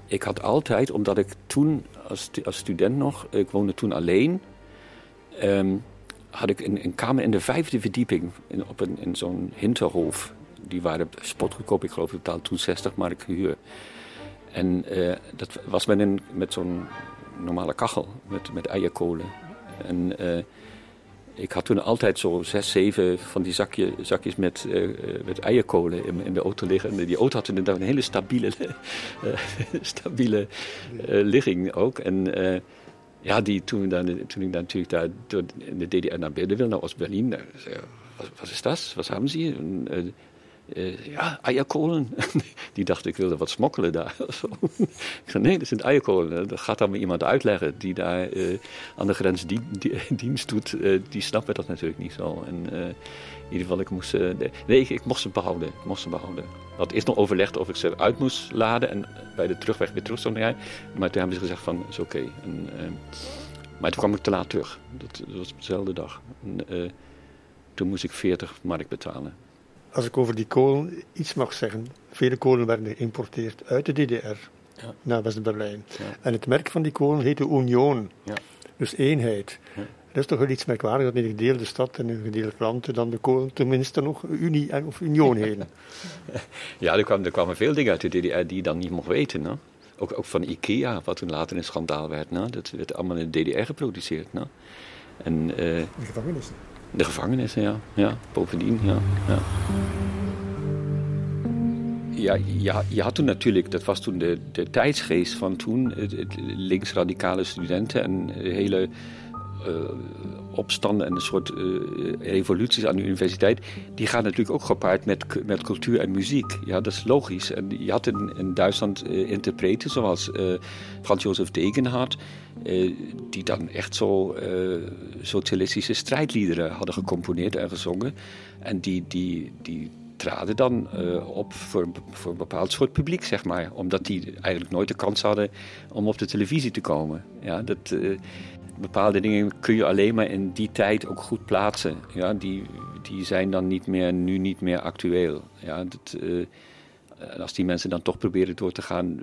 ik had altijd, omdat ik toen als, als student nog, ik woonde toen alleen, ehm, had ik een, een, kamer in de vijfde verdieping in, op een, in zo'n hinterhof. Die waren spotgoedkoop, ik geloof ik betaalde toen 60 mark huur. En uh, dat was met, een, met zo'n normale kachel, met, met eierkolen. En uh, ik had toen altijd zo zes, zeven van die zakje, zakjes met, uh, met eierkolen in, in, de auto liggen. En die auto had inderdaad een hele stabiele, stabiele ligging ook. En ja, die, toen, dan, toen ik natuurlijk daar in de DDR naar binnen wilde, naar Oost-Berlin, wat, wat is dat? Wat hebben ze? Uh, ja, eierkolen. Die dacht ik wilde wat smokkelen daar. ik zei nee, dat zijn eierkolen. Dat gaat dan maar iemand uitleggen die daar uh, aan de grens die, die, dienst doet. Die snappen dat natuurlijk niet zo. En in ieder geval, ik moest, nee, ik, ik, ze behouden. Ik mocht ze behouden. Dat is nog overlegd of ik ze uit moest laden en bij de terugweg weer terug zou Maar toen hebben ze gezegd van, is oké. Maar toen kwam ik te laat terug. Dat, dat was dezelfde dag. En, toen moest ik 40 mark betalen. Als ik over die kolen iets mag zeggen, vele kolen werden geïmporteerd uit de DDR ja. naar West-Berlijn. Ja. En het merk van die kolen heette Union, ja. dus eenheid. Dat is toch wel iets merkwaardigs dat in een gedeelde stad en een gedeeld land dan de kolen tenminste nog Unie of Union heten. Ja, er kwamen, er kwamen veel dingen uit de DDR die je dan niet mocht weten. No? Ook, ook van IKEA, wat toen later een schandaal werd. No? Dat werd allemaal in de DDR geproduceerd. No? En, uh, de gevangenissen. De gevangenissen, ja. ja bovendien, ja. ja. Ja, je had toen natuurlijk, dat was toen de, de tijdsgeest van toen, linksradicale studenten en hele uh, opstanden en een soort uh, revoluties aan de universiteit, die gaan natuurlijk ook gepaard met, met cultuur en muziek. Ja, dat is logisch. En je had in, in Duitsland uh, interpreten zoals Frans Jozef Degenhardt, die dan echt zo socialistische strijdliederen hadden gecomponeerd en gezongen. En die, die, die traden dan op voor, voor een bepaald soort publiek, zeg maar. Omdat die eigenlijk nooit de kans hadden om op de televisie te komen. Ja, dat, bepaalde dingen kun je alleen maar in die tijd ook goed plaatsen. Ja, die, die zijn dan niet meer, nu niet meer actueel. Ja, dat, uh, als die mensen dan toch proberen door te gaan,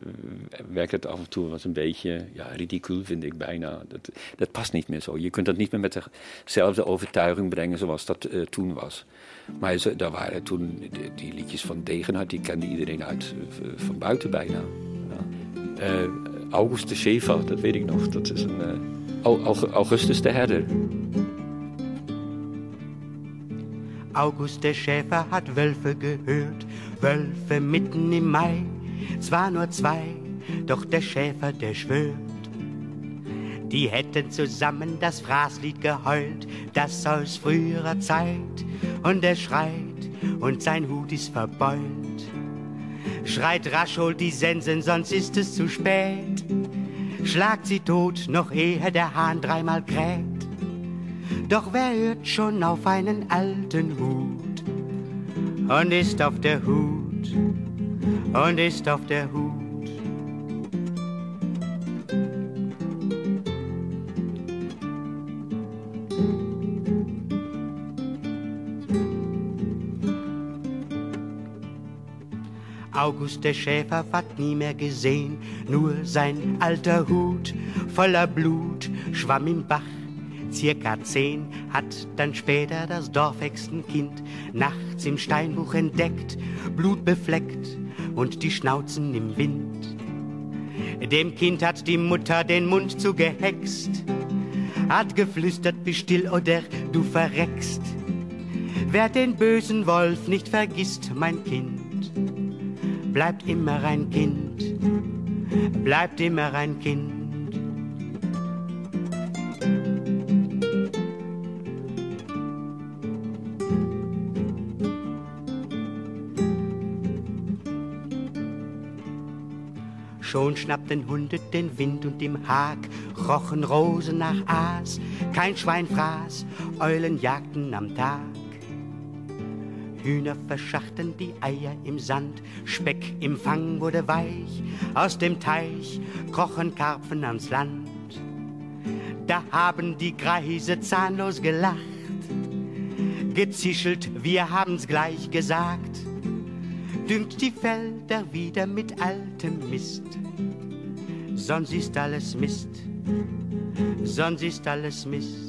eh, werkt het af en toe wat een beetje ja, ridicuul, vind ik bijna. Dat, dat past niet meer zo. Je kunt dat niet meer met dezelfde overtuiging brengen zoals dat uh, toen was. Maar daar waren toen die, liedjes van Degenhard, die kende iedereen uit van buiten bijna. Ja. August de Schäfer, dat weet ik nog. Dat is een Augustus der Herder. August der Schäfer hat Wölfe gehört, Wölfe mitten im Mai. Zwar nur zwei, doch der Schäfer, der schwört. Die hätten zusammen das Fraßlied geheult, das aus früherer Zeit. Und er schreit und sein Hut ist verbeult. Schreit rasch, holt die Sensen, sonst ist es zu spät schlagt sie tot, noch ehe der Hahn dreimal kräht. Doch wer hört schon auf einen alten Hut und ist auf der Hut und ist auf der Hut? August der Schäfer ward nie mehr gesehen, nur sein alter Hut voller Blut schwamm im Bach. Circa zehn hat dann später das Dorfhexenkind nachts im Steinbuch entdeckt, blutbefleckt und die Schnauzen im Wind. Dem Kind hat die Mutter den Mund zugehext, hat geflüstert, bist still oder du verreckst. Wer den bösen Wolf nicht vergisst, mein Kind, bleibt immer ein Kind, bleibt immer ein Kind. Schon schnappten Hunde den Wind und im Hag rochen Rosen nach Aas. Kein Schwein fraß, Eulen jagten am Tag. Hühner verschachten die Eier im Sand, Speck im Fang wurde weich, aus dem Teich krochen Karpfen ans Land. Da haben die Greise zahnlos gelacht, gezischelt, wir haben's gleich gesagt. Düngt die Felder wieder mit altem Mist. Sonst ist alles Mist, sonst ist alles Mist.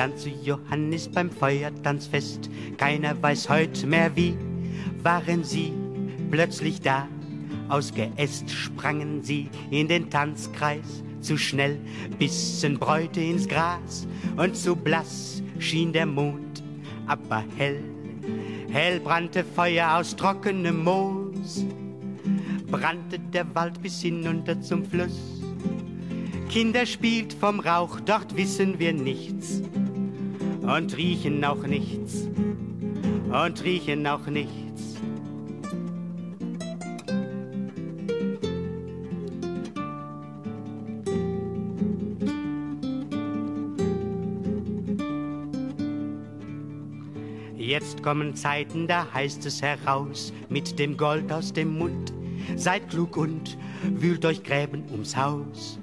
Dann zu Johannes beim Feuertanzfest, keiner weiß heut mehr wie, waren sie plötzlich da. Aus Geäst sprangen sie in den Tanzkreis, zu schnell bissen Bräute ins Gras und zu blass schien der Mond, aber hell, hell brannte Feuer aus trockenem Moos, brannte der Wald bis hinunter zum Fluss. Kinder spielt vom Rauch, dort wissen wir nichts und riechen auch nichts und riechen auch nichts. Jetzt kommen Zeiten, da heißt es heraus mit dem Gold aus dem Mund. Seid klug und wühlt euch Gräben ums Haus.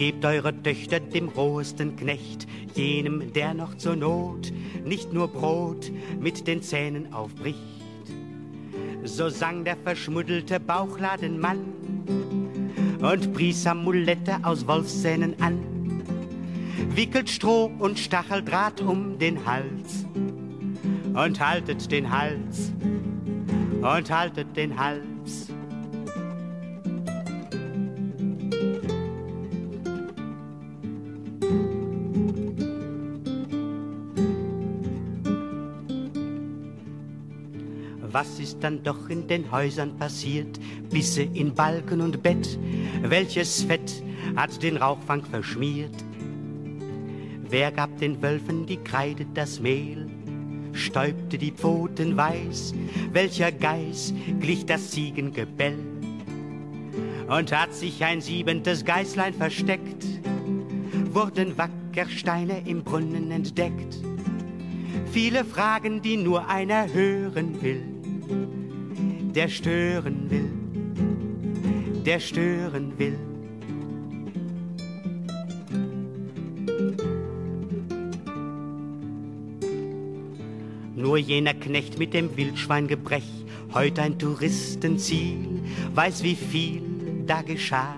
Gebt eure Töchter dem rohesten Knecht, jenem, der noch zur Not nicht nur Brot mit den Zähnen aufbricht. So sang der verschmuddelte Bauchladenmann und pries Amulette aus Wolfszähnen an, wickelt Stroh und Stacheldraht um den Hals und haltet den Hals und haltet den Hals. Was ist dann doch in den Häusern passiert? Bisse in Balken und Bett, welches Fett hat den Rauchfang verschmiert? Wer gab den Wölfen die Kreide, das Mehl? Stäubte die Pfoten weiß, welcher Geiß glich das Ziegengebell? Und hat sich ein siebentes Geißlein versteckt, wurden Wackersteine im Brunnen entdeckt. Viele Fragen, die nur einer hören will der stören will, der stören will. Nur jener Knecht mit dem Wildschweingebrech, heute ein Touristenziel, weiß, wie viel da geschah.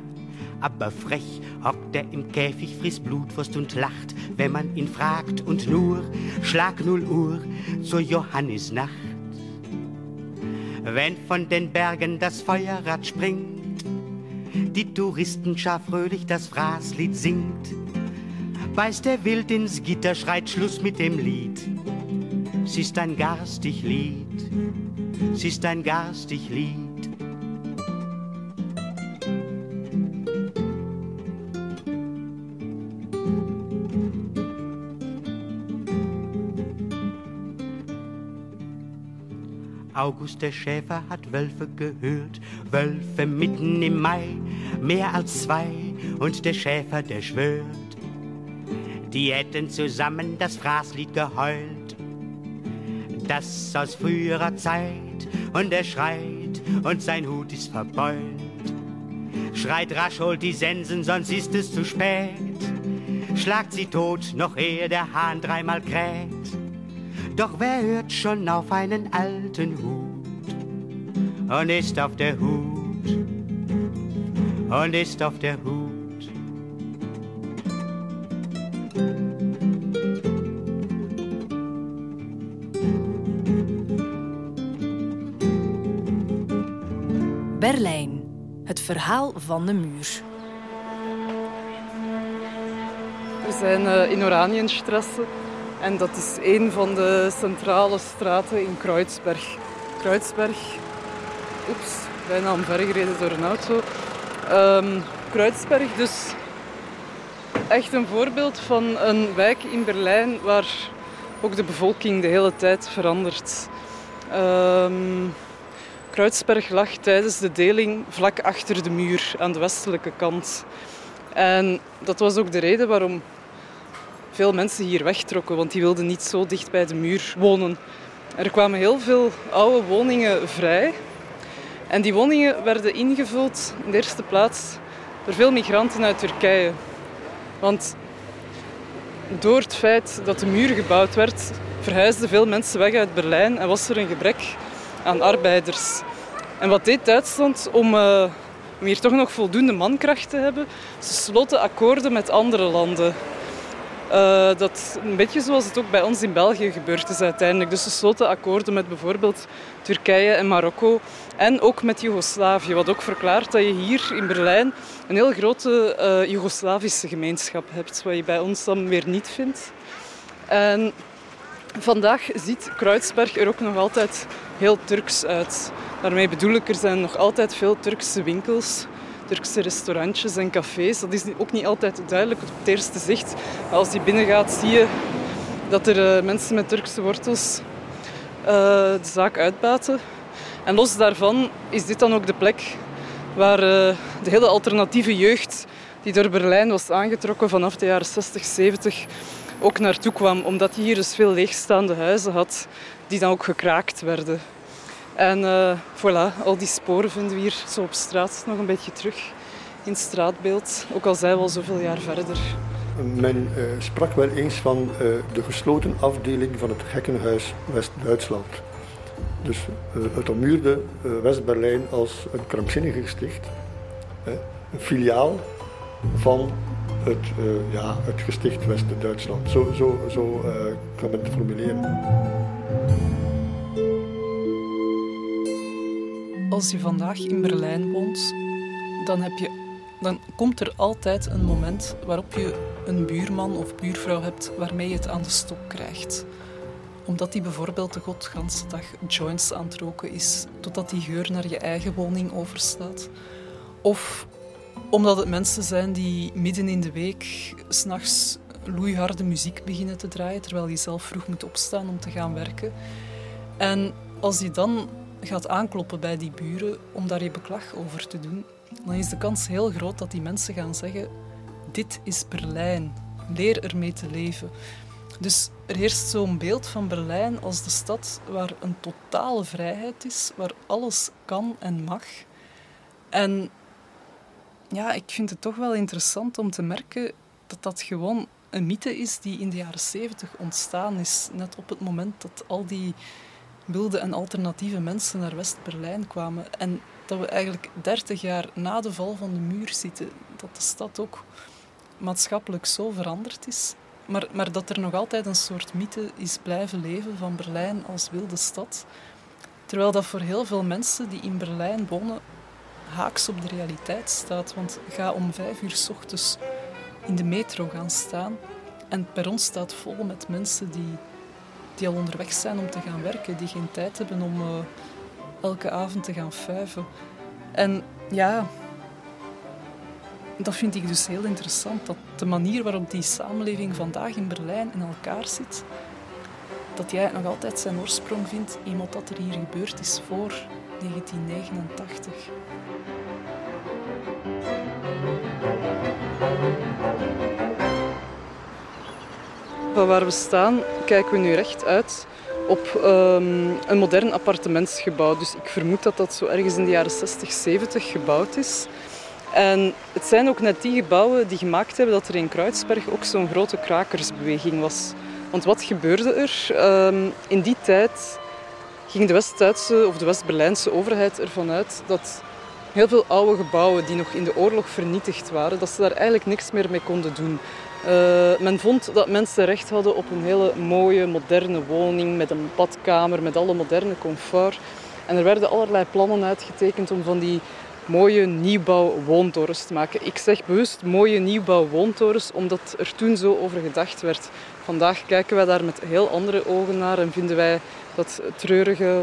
Aber frech hockt er im Käfig, frisst Blutwurst und lacht, wenn man ihn fragt. Und nur Schlag null Uhr zur Johannisnacht wenn von den Bergen das Feuerrad springt, die Touristenschar fröhlich das Fraßlied singt, beißt der Wild ins Gitter, schreit Schluss mit dem Lied. Sie ist ein garstig Lied, sie ist ein garstig Lied. August der Schäfer hat Wölfe gehört, Wölfe mitten im Mai, mehr als zwei, und der Schäfer, der schwört, die hätten zusammen das Fraßlied geheult, das aus früherer Zeit, und er schreit, und sein Hut ist verbeult. Schreit rasch, holt die Sensen, sonst ist es zu spät. Schlagt sie tot, noch ehe der Hahn dreimal kräht. Doch wer hört schon auf einen alten Hut und ist auf der Hut und ist auf der Hut? Berlijn, het verhaal van de muur. We zijn uh, in Oranienstrasse en dat is een van de centrale straten in Kreuzberg. Kreuzberg, oeps, bijna omvergereden door een auto. Um, dus echt een voorbeeld van een wijk in Berlijn waar ook de bevolking de hele tijd verandert. Um, lag tijdens de deling vlak achter de muur aan de westelijke kant. En dat was ook de reden waarom veel mensen hier wegtrokken, want die wilden niet zo dicht bij de muur wonen. Er kwamen heel veel oude woningen vrij. En die woningen werden ingevuld in de eerste plaats door veel migranten uit Turkije. Want door het feit dat de muur gebouwd werd, verhuisden veel mensen weg uit Berlijn en was er een gebrek aan arbeiders. En wat deed Duitsland om, om hier toch nog voldoende mankracht te hebben? Ze sloten akkoorden met andere landen. Uh, dat een beetje zoals het ook bij ons in België gebeurd is uiteindelijk. Dus ze sloten akkoorden met bijvoorbeeld Turkije en Marokko en ook met Joegoslavië. Wat ook verklaart dat je hier in Berlijn een heel grote uh, Joegoslavische gemeenschap hebt, wat je bij ons dan weer niet vindt. En vandaag ziet Kreuzberg er ook nog altijd heel Turks uit. Daarmee bedoel ik, er zijn nog altijd veel Turkse winkels Turkse restaurantjes en cafés. Dat is ook niet altijd duidelijk op het eerste zicht. Maar als je binnengaat, zie je dat er uh, mensen met Turkse wortels uh, de zaak uitbaten. En los daarvan is dit dan ook de plek waar uh, de hele alternatieve jeugd die door Berlijn was aangetrokken vanaf de jaren 60, 70 ook naartoe kwam. Omdat je hier dus veel leegstaande huizen had die dan ook gekraakt werden. En uh, voilà, al die sporen vinden we hier zo op straat nog een beetje terug in het straatbeeld. Ook al zijn we al zoveel jaar verder. Men uh, sprak wel eens van uh, de gesloten afdeling van het gekkenhuis West-Duitsland. Dus het ommuurde West-Berlijn als een krankzinnige gesticht. een filiaal van het, ja, het gesticht West-Duitsland. Zo, zo, zo kan men het formuleren. Als je vandaag in Berlijn woont, dan, heb je, dan komt er altijd een moment waarop je een buurman of buurvrouw hebt waarmee je het aan de stok krijgt. Omdat die bijvoorbeeld de godganse dag joints aan het roken is, totdat die geur naar je eigen woning overslaat. Of omdat het mensen zijn die midden in de week s'nachts loeiharde muziek beginnen te draaien, terwijl je zelf vroeg moet opstaan om te gaan werken. En als die dan gaat aankloppen bij die buren om daar je beklag over te doen, dan is de kans heel groot dat die mensen gaan zeggen: Dit is Berlijn, leer ermee te leven. Dus er heerst zo'n beeld van Berlijn als de stad waar een totale vrijheid is, waar alles kan en mag. En ja, ik vind het toch wel interessant om te merken dat dat gewoon een mythe is die in de jaren zeventig ontstaan is. Net op het moment dat al die wilde en alternatieve mensen naar West-Berlijn kwamen. En dat we eigenlijk 30 jaar na de val van de muur zitten. Dat de stad ook maatschappelijk zo veranderd is. Maar, maar dat er nog altijd een soort mythe is blijven leven van Berlijn als wilde stad. Terwijl dat voor heel veel mensen die in Berlijn wonen haaks op de realiteit staat. Want ga om vijf uur s ochtends in de metro gaan staan en het perron staat vol met mensen die die al onderweg zijn om te gaan werken, die geen tijd hebben om uh, elke avond te gaan fuiven. En ja, dat vind ik dus heel interessant. Dat de manier waarop die samenleving vandaag in Berlijn in elkaar zit, dat jij nog altijd zijn oorsprong vindt in wat er hier gebeurd is voor 1989. Waar we staan kijken we nu recht uit op um, een modern appartementsgebouw. Dus ik vermoed dat dat zo ergens in de jaren 60, 70 gebouwd is. En het zijn ook net die gebouwen die gemaakt hebben dat er in Kruidsberg ook zo'n grote krakersbeweging was. Want wat gebeurde er? Um, in die tijd ging de West-Duitse of de West-Berlijnse overheid ervan uit dat heel veel oude gebouwen die nog in de oorlog vernietigd waren, dat ze daar eigenlijk niks meer mee konden doen. Uh, men vond dat mensen recht hadden op een hele mooie, moderne woning met een badkamer, met alle moderne comfort. En er werden allerlei plannen uitgetekend om van die mooie nieuwbouw woontorens te maken. Ik zeg bewust mooie nieuwbouw woontorens, omdat er toen zo over gedacht werd. Vandaag kijken wij daar met heel andere ogen naar en vinden wij dat treurige,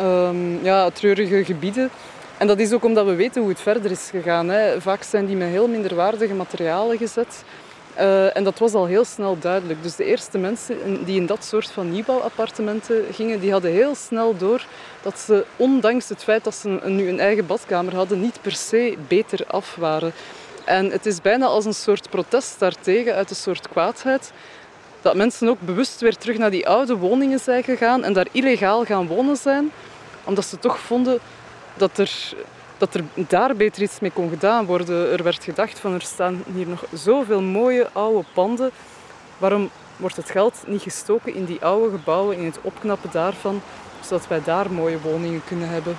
um, ja, treurige gebieden. En dat is ook omdat we weten hoe het verder is gegaan. Hè. Vaak zijn die met heel minderwaardige materialen gezet. Uh, en dat was al heel snel duidelijk. Dus de eerste mensen die in dat soort van nieuwbouwappartementen gingen, die hadden heel snel door dat ze, ondanks het feit dat ze nu een eigen badkamer hadden, niet per se beter af waren. En het is bijna als een soort protest daartegen, uit een soort kwaadheid, dat mensen ook bewust weer terug naar die oude woningen zijn gegaan en daar illegaal gaan wonen zijn, omdat ze toch vonden dat er, dat er daar beter iets mee kon gedaan worden. Er werd gedacht van er staan hier nog zoveel mooie oude panden. Waarom wordt het geld niet gestoken in die oude gebouwen, in het opknappen daarvan, zodat wij daar mooie woningen kunnen hebben?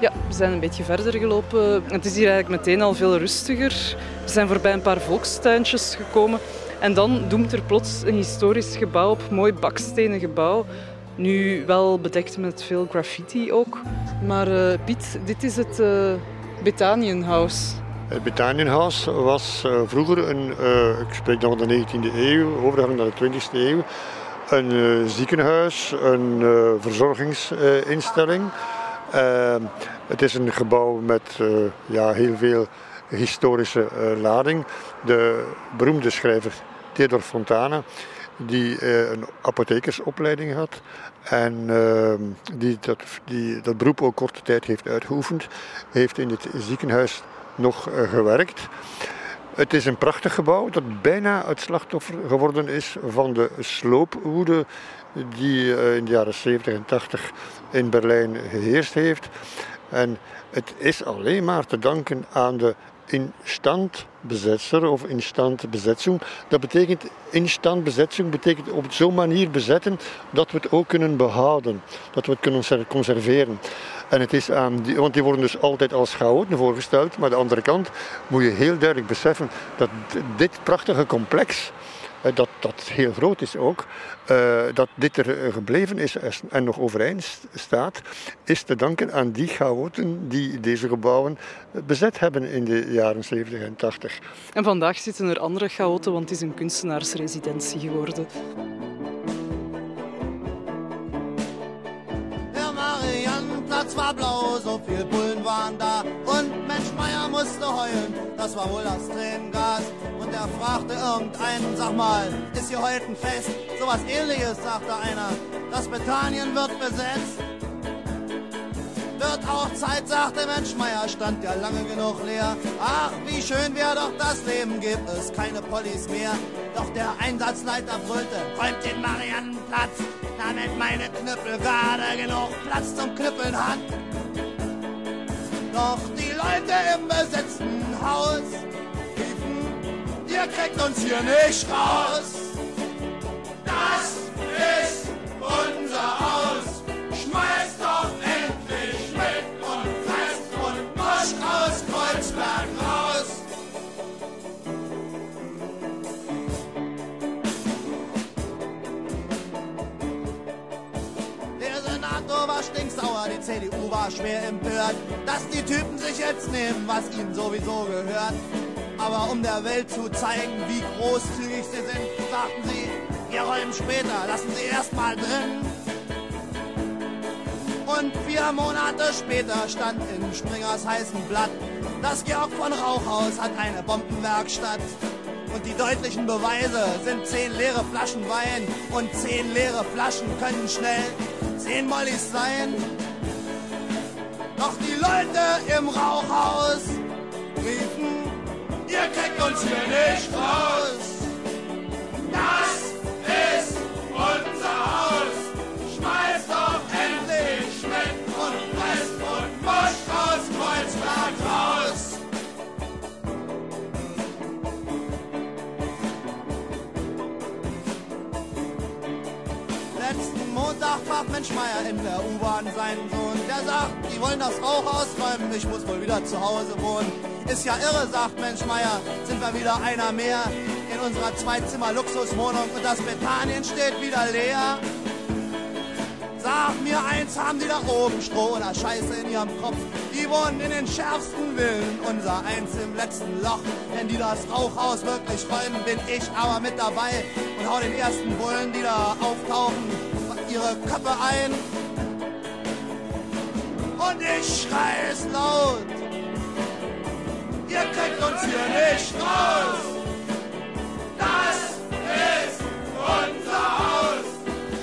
Ja, we zijn een beetje verder gelopen. Het is hier eigenlijk meteen al veel rustiger. We zijn voorbij een paar volkstuintjes gekomen. En dan doemt er plots een historisch gebouw op, mooi bakstenen gebouw. Nu wel bedekt met veel graffiti ook. Maar uh, Piet, dit is het uh, Betanienhuis. Het Betanienhuis was uh, vroeger een, ik spreek dan van de 19e eeuw, overgang naar de 20e eeuw, een ziekenhuis, een verzorgingsinstelling. Ehm, het is een gebouw met ja, heel veel historische lading. De beroemde schrijver Theodor Fontana, die uh, een apothekersopleiding had en uh, die, dat, die dat beroep ook korte tijd heeft uitgeoefend, heeft in het ziekenhuis nog gewerkt. Het is een prachtig gebouw dat bijna het slachtoffer geworden is van de sloopwoede die uh, in de jaren 70 en 80 in Berlijn geheerst heeft. En het is alleen maar te danken aan de instandbezetzer of instandbezetzing. Dat betekent instandbezetting betekent op zo'n manier bezetten dat we het ook kunnen behouden, dat we het kunnen conserveren. En het is aan want die worden dus altijd als chaoten voorgesteld, maar aan de andere kant moet je heel duidelijk beseffen dat dit prachtige complex eh, dat, dat heel groot is ook, uh, dat dit er eh, gebleven is en nog overeind staat, is te danken aan die chaoten die deze gebouwen bezet hebben in de jaren 70 en 80. En vandaag zitten er andere chaoten, want het is een kunstenaarsresidentie geworden. Platz war blau, so viel Bullen waren da. Und Mensch Meier musste heulen, das war wohl das Tränengas. Und er fragte irgendeinen, sag mal, ist hier heute ein Fest? Sowas ähnliches, sagte einer. Das Bethanien wird besetzt. Wird auch Zeit, sagte Mensch Meier, stand ja lange genug leer. Ach, wie schön wäre doch das Leben, gibt es keine Pollis mehr. Doch der Einsatzleiter brüllte, räumt den Mariannenplatz damit meine Knüppel gerade genug Platz zum Knüppeln hat. Doch die Leute im besetzten Haus riefen, ihr kriegt uns hier nicht raus. Schwer empört, dass die Typen sich jetzt nehmen, was ihnen sowieso gehört. Aber um der Welt zu zeigen, wie großzügig sie sind, sagten sie, wir räumen später, lassen sie erst mal drin. Und vier Monate später stand in Springers heißem Blatt, das Georg von Rauchhaus hat eine Bombenwerkstatt. Und die deutlichen Beweise sind zehn leere Flaschen Wein und zehn leere Flaschen können schnell zehn Mollys sein. Doch die Leute im Rauchhaus riefen, ihr kriegt uns hier nicht raus. Das ist unser Haus. Schmeißt doch endlich Schmidt und Rest und Mosch aus Kreuzberg raus. Letzten Montag fragt Mensch Meier in der U-Bahn seinen Sohn. Der sagt, wollen das Rauch ausräumen, ich muss wohl wieder zu Hause wohnen. Ist ja irre, sagt Mensch Meier, sind wir wieder einer mehr in unserer Zweizimmer-Luxuswohnung und das Bethanien steht wieder leer. Sag mir eins, haben die da oben Stroh oder Scheiße in ihrem Kopf? Die wohnen in den schärfsten Villen, unser eins im letzten Loch. Wenn die das Rauchhaus wirklich räumen, bin ich aber mit dabei und hau den ersten Bullen, die da auftauchen, ihre Köpfe ein und ich schreie es laut. Ihr kriegt uns hier nicht raus. Das ist unser Haus.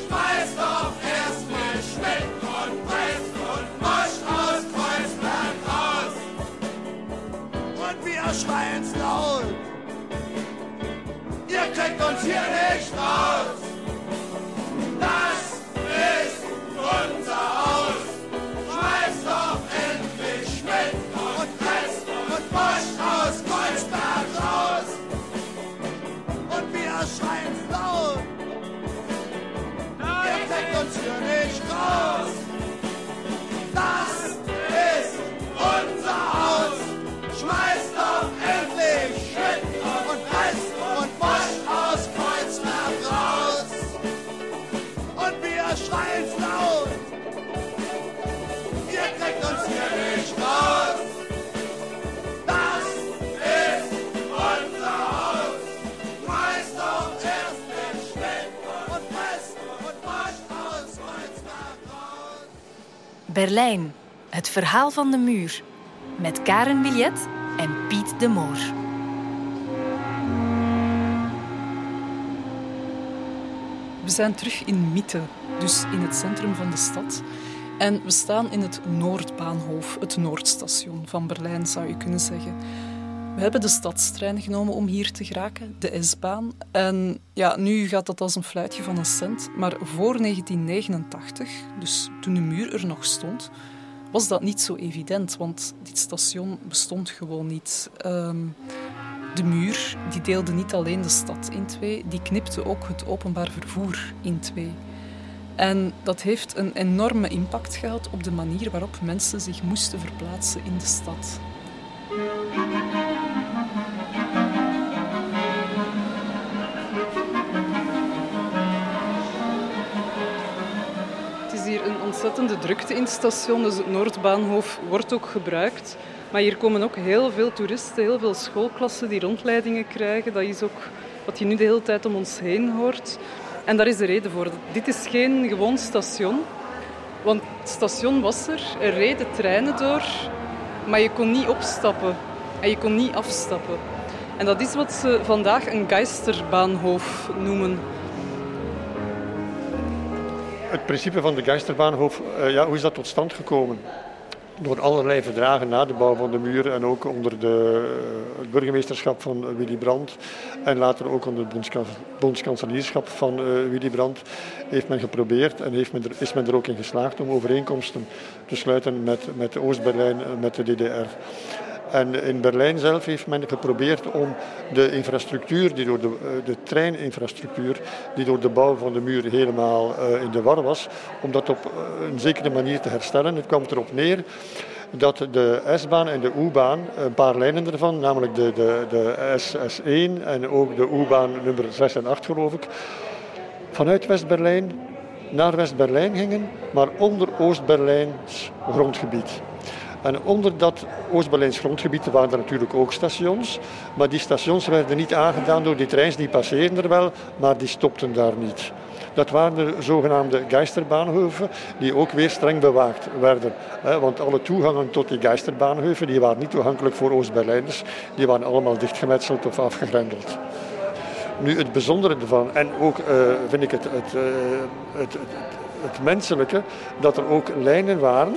Speist doch erst erstmal Schmidt und Brest und Mosch aus Kreuzberg raus. Und wir schreien's laut. Ihr kriegt uns hier nicht raus. Das ist unser Haus. Das ist unser Haus. Schmeißt doch Berlijn, het verhaal van de muur. Met Karen Billet en Piet de Moor. We zijn terug in Mitte, dus in het centrum van de stad. En we staan in het Noordbaanhof, het Noordstation van Berlijn zou je kunnen zeggen. We hebben de stadstrein genomen om hier te geraken, de S-baan. En ja, nu gaat dat als een fluitje van een cent. Maar voor 1989, dus toen de muur er nog stond, was dat niet zo evident. Want dit station bestond gewoon niet. Ehm, de muur die deelde niet alleen de stad in twee, die knipte ook het openbaar vervoer in twee. En dat heeft een enorme impact gehad op de manier waarop mensen zich moesten verplaatsen in de stad. Ontzettende drukte in het station, dus het Noordbaanhof wordt ook gebruikt. Maar hier komen ook heel veel toeristen, heel veel schoolklassen die rondleidingen krijgen. Dat is ook wat je nu de hele tijd om ons heen hoort. En daar is de reden voor. Dit is geen gewoon station. Want het station was er, er reden treinen door, maar je kon niet opstappen en je kon niet afstappen. En dat is wat ze vandaag een Geisterbahnhof noemen. Het principe van de Geisterbahnhof, uh, ja, hoe is dat tot stand gekomen? Door allerlei verdragen na de bouw van de muur en ook onder de, het burgemeesterschap van Willy Brandt en later ook onder het bondskanselierschap van Willy Brandt heeft men geprobeerd en heeft men is men er ook in geslaagd om overeenkomsten te sluiten met, met Oost-Berlijn met de DDR. En in Berlijn zelf heeft men geprobeerd om de infrastructuur, die door de, de treininfrastructuur, die door de bouw van de muur helemaal uh, in de war was, om dat op een zekere manier te herstellen. Het kwam erop neer dat de S-baan en de U-baan, een paar lijnen ervan, namelijk de, de, de SS1 en ook de U-baan nummer 6 en 8 geloof ik, vanuit West-Berlijn naar West-Berlijn gingen, maar onder Oost-Berlijns grondgebied. En onder dat Oost-Berlijns grondgebied waren er natuurlijk ook stations. Maar die stations werden niet aangedaan door die treins, die passeerden er wel, maar die stopten daar niet. Dat waren de zogenaamde Geisterbahnhoven, die ook weer streng bewaakt werden. Want alle toegangen tot die Geisterbahnhoven die waren niet toegankelijk voor Oost-Berlijners. Die waren allemaal dichtgemetseld of afgegrendeld. Nu het bijzondere ervan, en ook uh, vind ik het, het, het, het, het menselijke, dat er ook lijnen waren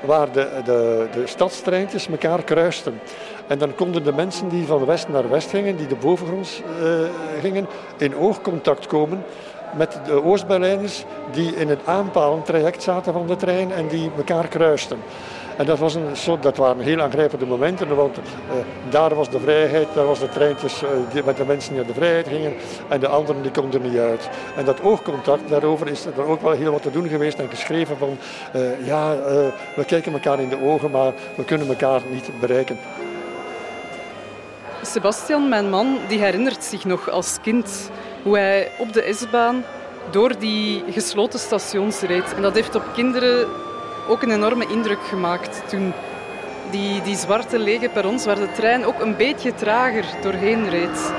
waar de, de, de stadstreintjes elkaar kruisten. En dan konden de mensen die van west naar west gingen, die de bovengronds uh, gingen, in oogcontact komen met de Oost-Berlijners die in het aanpalentraject zaten van de trein en die elkaar kruisten. En dat, was een soort, dat waren heel aangrijpende momenten, want uh, daar was de vrijheid, daar was de treintjes uh, die met de mensen naar de vrijheid gingen en de anderen die konden er niet uit. En dat oogcontact, daarover is er ook wel heel wat te doen geweest en geschreven van uh, ja, we kijken elkaar in de ogen, maar we kunnen elkaar niet bereiken. Sebastian, mijn man, die herinnert zich nog als kind hoe hij op de S-baan door die gesloten stations reed. En dat heeft op kinderen ook een enorme indruk gemaakt toen die, die zwarte lege perrons waar de trein ook een beetje trager doorheen reed.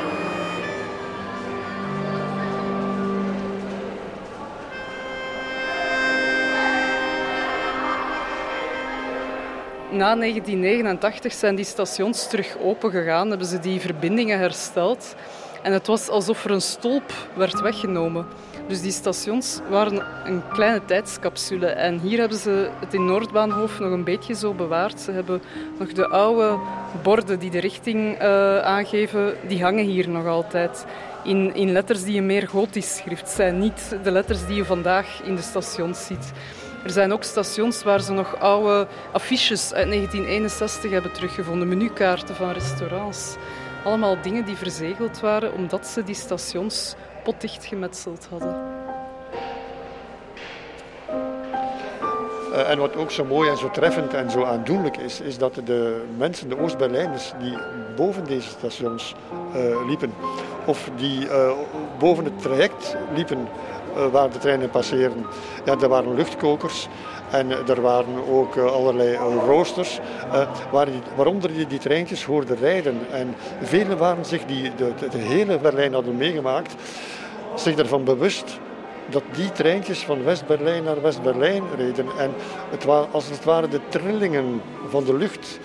Na 1989 zijn die stations terug open gegaan, hebben ze die verbindingen hersteld. En het was alsof er een stolp werd weggenomen. Dus die stations waren een kleine tijdscapsule. En hier hebben ze het in Noordbaanhof nog een beetje zo bewaard. Ze hebben nog de oude borden die de richting uh, aangeven, die hangen hier nog altijd. In, in letters die een meer gotisch schrift zijn. Niet de letters die je vandaag in de stations ziet. Er zijn ook stations waar ze nog oude affiches uit 1961 hebben teruggevonden. Menukaarten van restaurants. Allemaal dingen die verzegeld waren omdat ze die stations potdicht gemetseld hadden. Uh, en wat ook zo mooi en zo treffend en zo aandoenlijk is, is dat de mensen, de Oost-Berlijners, die boven deze stations uh, liepen, of die uh, boven het traject liepen waar de treinen passeren, ja, er waren luchtkokers. En er waren ook allerlei roosters, waar waaronder je die treintjes hoorde rijden. En velen waren zich die de hele Berlijn hadden meegemaakt, zich ervan bewust dat die treintjes van West-Berlijn naar West-Berlijn reden. En het waren als het ware de trillingen van de lucht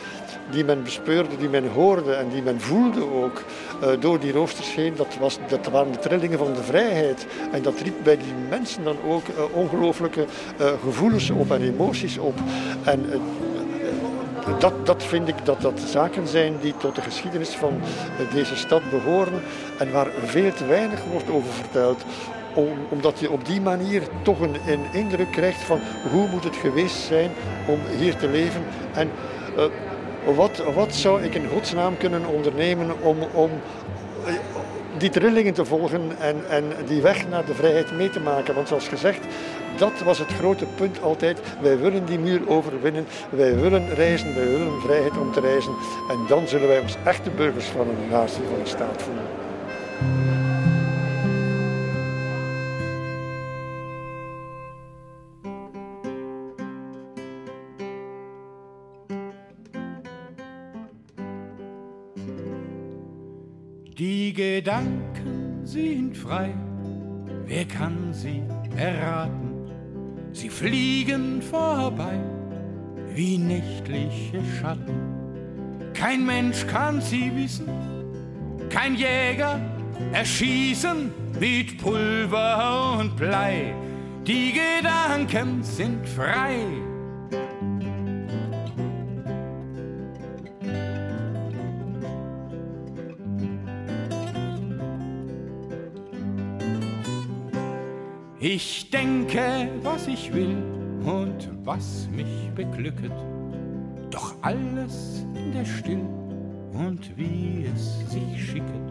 die men bespeurde, die men hoorde en die men voelde ook uh, door die roosters heen. Dat, was, dat waren de trillingen van de vrijheid. En dat riep bij die mensen dan ook uh, ongelooflijke uh, gevoelens op en emoties op. En dat, dat vind ik dat dat zaken zijn die tot de geschiedenis van deze stad behoren en waar veel te weinig wordt over verteld om, omdat je op die manier toch een, een, indruk krijgt van hoe moet het geweest zijn om hier te leven. En uh, wat, wat zou ik in godsnaam kunnen ondernemen om, om uh, die trillingen te volgen en, en die weg naar de vrijheid mee te maken. Want zoals gezegd, dat was het grote punt altijd. Wij willen die muur overwinnen, wij willen reizen, wij willen vrijheid om te reizen. En dan zullen wij ons echte burgers van een natie, van staat voelen. Sind frei, wer kann sie erraten? Sie fliegen vorbei wie nächtliche Schatten. Kein Mensch kann sie wissen, kein Jäger erschießen mit Pulver und Blei. Die Gedanken sind frei. Ich denke, was ich will und was mich beglücket, doch alles in der Still und wie es sich schicket.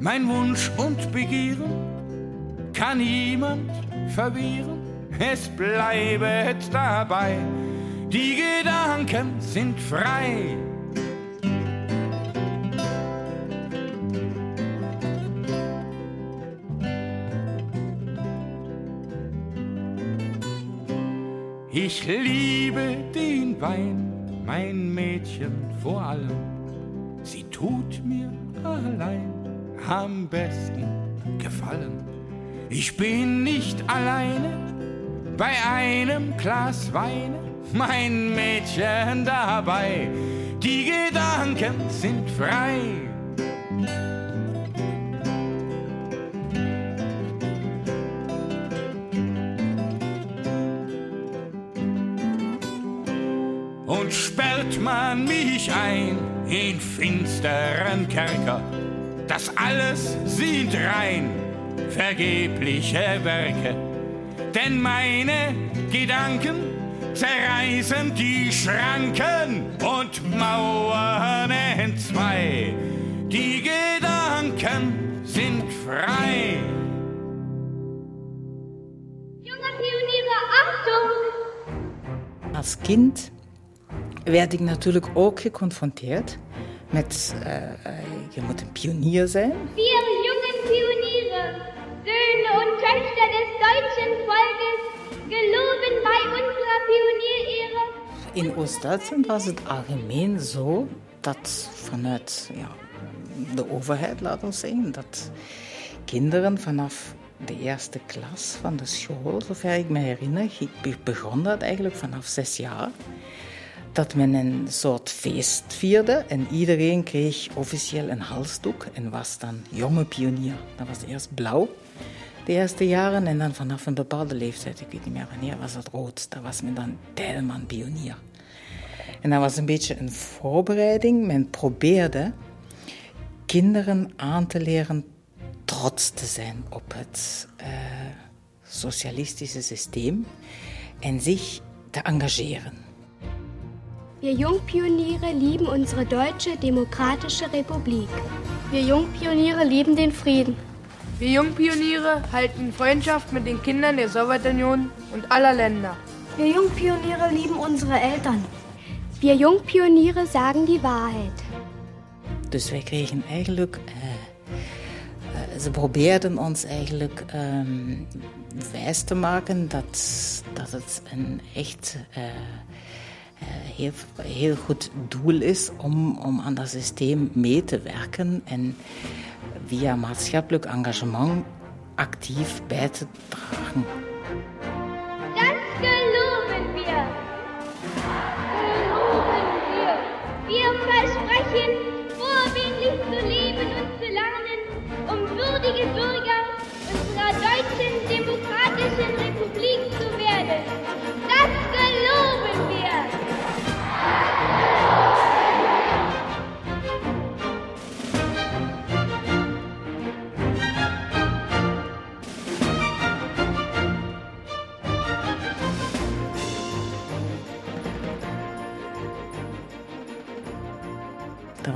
Mein Wunsch und Begehren kann niemand verwehren, es bleibet dabei, die Gedanken sind frei. Ich liebe den Wein, mein Mädchen vor allem. Sie tut mir allein am besten gefallen. Ich bin nicht alleine bei einem Glas Wein, mein Mädchen dabei. Die Gedanken sind frei. Sperrt man mich ein in finsteren Kerker. Das alles sind rein vergebliche Werke, denn meine Gedanken zerreißen die Schranken und Mauern entzwei. Die Gedanken sind frei. Junge Pioniere, Achtung! Als Kind werd ik natuurlijk ook geconfronteerd met, uh, je moet een pionier zijn. Wir jungen Pioniere, Söhne und Töchter des deutschen Volkes, geloben bei unserer Pionierehre. In Oost-Duitsland was het algemeen zo dat vanuit ja, de overheid, laten we zeggen, dat kinderen vanaf de eerste klas van de school, zover ik me herinner, begon dat eigenlijk vanaf zes jaar dat men een soort feest vierde en iedereen kreeg officieel een halsdoek en was dan jonge pionier. Dat was eerst blauw de eerste jaren en dan vanaf een bepaalde leeftijd, ik weet niet meer wanneer, was het rood. Dat was men dan Tijlman pionier. En dat was een beetje een voorbereiding. Men probeerde kinderen aan te leren trots te zijn op het uh, socialistische systeem en zich te engageren. Wir Jungpioniere lieben unsere deutsche demokratische Republik. Wir Jungpioniere lieben den Frieden. Wir Jungpioniere halten Freundschaft mit den Kindern der Sowjetunion und aller Länder. Wir Jungpioniere lieben unsere Eltern. Wir Jungpioniere sagen die Wahrheit. Dus wij kregen eigenlijk, uh, uh, ze probeerden ons eigenlijk um, wijs te maken dat, dat het een echt uh, heel, heel goed doel is om, om aan dat systeem mee te werken en via maatschappelijk engagement actief bij te dragen.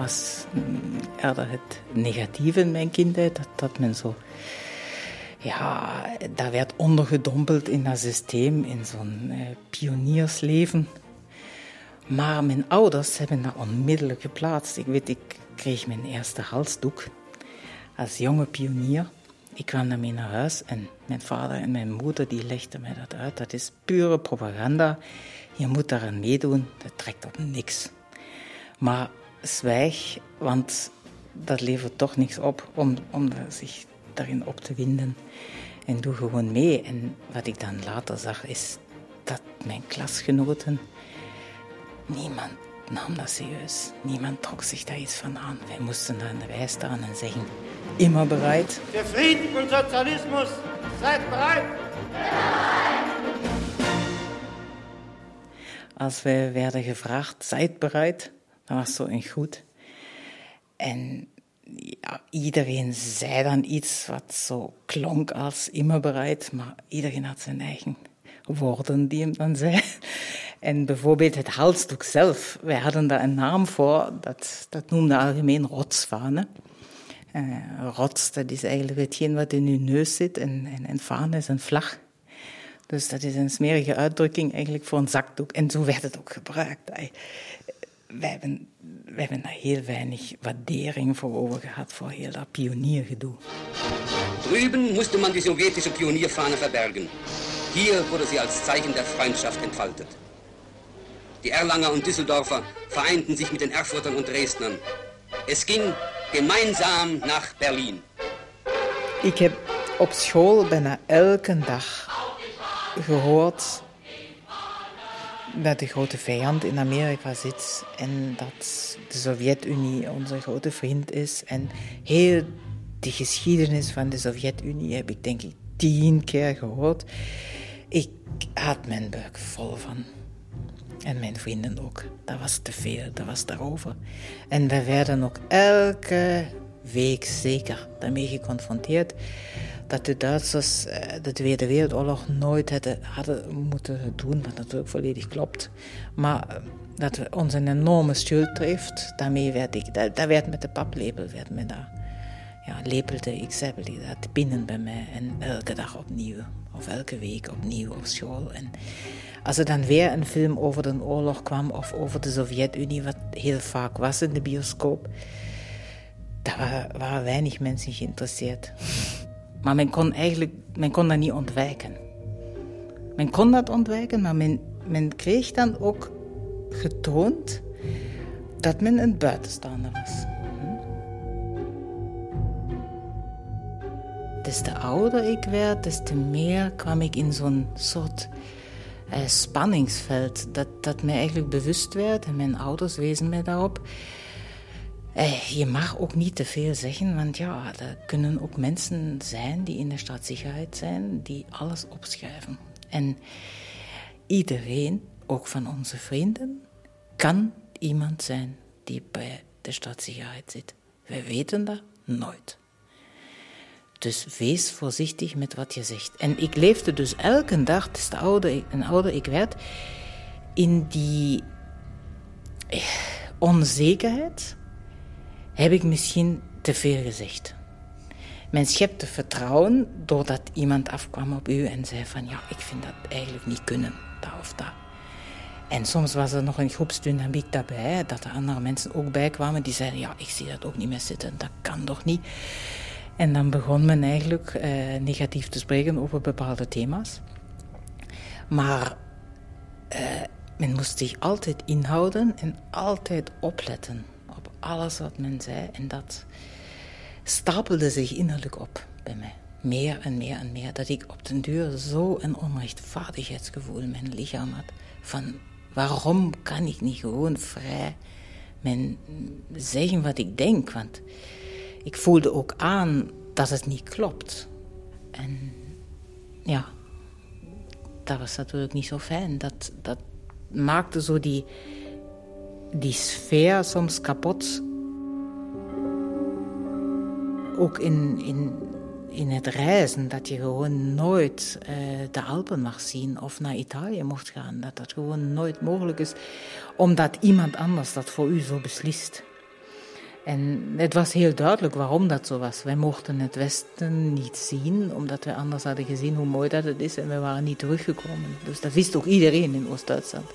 Dat was eerder het negatieve in mijn kindheid, dat, dat men zo ja, daar werd ondergedompeld in dat systeem, in zo'n uh, pioniersleven. Maar mijn ouders hebben dat onmiddellijk geplaatst. Ik weet, ik kreeg mijn eerste halsdoek als jonge pionier. Ik kwam daarmee naar huis en mijn vader en mijn moeder die legden mij dat uit. Dat is pure propaganda. Je moet daaraan meedoen, dat trekt op niks. Maar zwijg, want dat levert toch niks op om, om zich daarin op te winden. En doe gewoon mee. En wat ik dan later zag, is dat mijn klasgenoten, niemand nam dat serieus. Niemand trok zich daar iets van aan. Wij moesten daar in de wei staan en zeggen, immer bereid. Für Frieden und Sozialismus, seid bereit! Als we werden gevraagd, zijt bereid, dat was zo een goed. En ja, iedereen zei dan iets wat zo klonk als immer bereid, maar iedereen had zijn eigen woorden die hem dan zei. En bijvoorbeeld het halsdoek zelf, wij hadden daar een naam voor, dat, dat noemde algemeen rotsvanen. Uh, rots, dat is eigenlijk hetgeen wat in uw neus zit en, en, en is een vlag. Dus dat is een smerige uitdrukking eigenlijk voor een zakdoek. En zo werd het ook gebruikt. Wij hebben, wij hebben daar heel weinig waardering voor over gehad, voor heel dat pioniergedoe. Drüben musste man die sowjetische Pionierfahne verbergen. Hier wurde sie als Zeichen der Freundschaft entfaltet. Die Erlanger und Düsseldorfer vereinten sich mit den Erfurtern und Dresdnern. Es ging gemeinsam nach Berlin. Ik heb op school bijna elke dag gehoord dat de grote vijand in Amerika zit en dat de Sovjet-Unie onze grote vriend is. En heel de geschiedenis van de Sovjet-Unie heb ik denk ik tien keer gehoord. Ik had mijn buik vol van. En mijn vrienden ook. Dat was te veel, dat was daarover. En we werden ook elke week zeker daarmee geconfronteerd dat de Duitsers de Tweede Wereldoorlog nooit hadden, hadden moeten doen, wat natuurlijk volledig klopt. Maar dat we ons een enorme schuld treft, daarmee werd ik, dat, dat werd met de paplepel, werd me daar, ja, lepelde ik zelf dat binnen bij mij en elke dag opnieuw, of elke week opnieuw op school. En als er dan weer een film over de oorlog kwam of over de Sovjet-Unie, wat heel vaak was in de bioscoop, daar waren weinig mensen geïnteresseerd. Maar men kon eigenlijk men kon dat niet ontwijken. Men kon dat ontwijken, maar men, men kreeg dan ook getoond dat men een buitenstaander was. Des te ouder ik werd, des te meer kwam ik in zo'n soort uh, spanningsveld dat, dat mij eigenlijk bewust werd. En mijn ouders wezen mij daarop. Uh, je mag ook niet te veel zeggen, want ja, er kunnen ook mensen zijn die in de staatssicherheid zijn, die alles opschrijven. En iedereen, ook van onze vrienden, kan iemand zijn die bij de staatssicherheid zit. Wij weten dat nooit. Dus wees voorzichtig met wat je zegt. En ik leefde dus elke dag, dus de ouder, en ouder ik werd, in die eh, onzekerheid heb ik misschien te veel gezegd. Men schepte vertrouwen doordat iemand afkwam op u en zei van ja, ik vind dat eigenlijk niet kunnen, dat of dat. En soms was er nog een groepsdynamiek daarbij, dat er andere mensen ook bij kwamen die zeiden ja, ik zie dat ook niet meer zitten, dat kan toch niet. En dan begon men eigenlijk eh, negatief te spreken over bepaalde thema's. Maar eh, men moest zich altijd inhouden en altijd opletten op alles wat men zei. En dat stapelde zich innerlijk op bij mij. Meer en meer en meer. Dat ik op den duur zo een onrechtvaardigheidsgevoel in mijn lichaam had. Van waarom kan ik niet gewoon vrij men zeggen wat ik denk? Want ik voelde ook aan dat het niet klopt. En ja, dat was natuurlijk niet zo fijn. Dat, dat maakte zo die, die sfeer soms kapot. Ook in, in, in het reizen, dat je gewoon nooit uh, de Alpen mag zien of naar Italië mocht gaan. Dat dat gewoon nooit mogelijk is, omdat iemand anders dat voor u zo beslist. En het was heel duidelijk waarom dat zo was. Wij mochten het Westen niet zien, omdat we anders hadden gezien hoe mooi dat het is en we waren niet teruggekomen. Dus dat wist ook iedereen in Oost-Duitsland.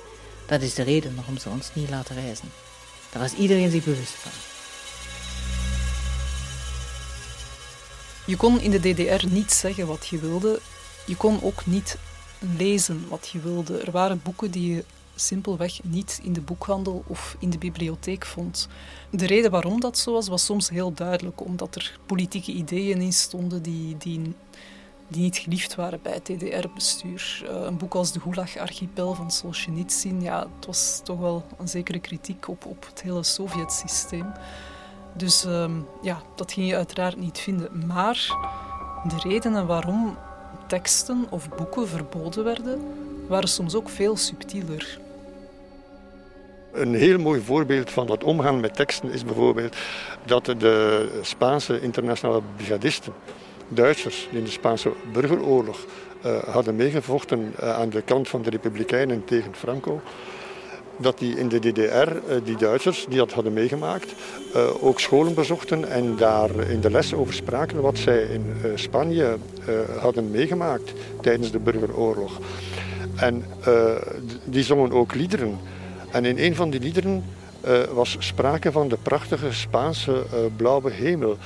Dat is de reden waarom ze ons niet laten reizen. Daar was iedereen zich bewust van. Je kon in de DDR niet zeggen wat je wilde. Je kon ook niet lezen wat je wilde. Er waren boeken die je simpelweg niet in de boekhandel of in de bibliotheek vond. De reden waarom dat zo was, was soms heel duidelijk, omdat er politieke ideeën in stonden die, die, die niet geliefd waren bij het DDR-bestuur. Uh, een boek als De Gulag-archipel van Solzhenitsyn, ja, het was toch wel een zekere kritiek op, op het hele Sovjet-systeem. Dus uh, ja, dat ging je uiteraard niet vinden. Maar de redenen waarom teksten of boeken verboden werden, waren soms ook veel subtieler. Een heel mooi voorbeeld van dat omgaan met teksten is bijvoorbeeld dat de Spaanse internationale brigadisten, Duitsers, die in de Spaanse burgeroorlog uh, hadden meegevochten uh, aan de kant van de Republikeinen tegen Franco, dat die in de DDR, eh, die Duitsers die dat hadden meegemaakt, ook scholen bezochten en daar in de les over spraken wat zij in Spanje hadden meegemaakt tijdens de burgeroorlog. En die zongen ook liederen. En in een van die liederen was sprake van de prachtige Spaanse blauwe hemel.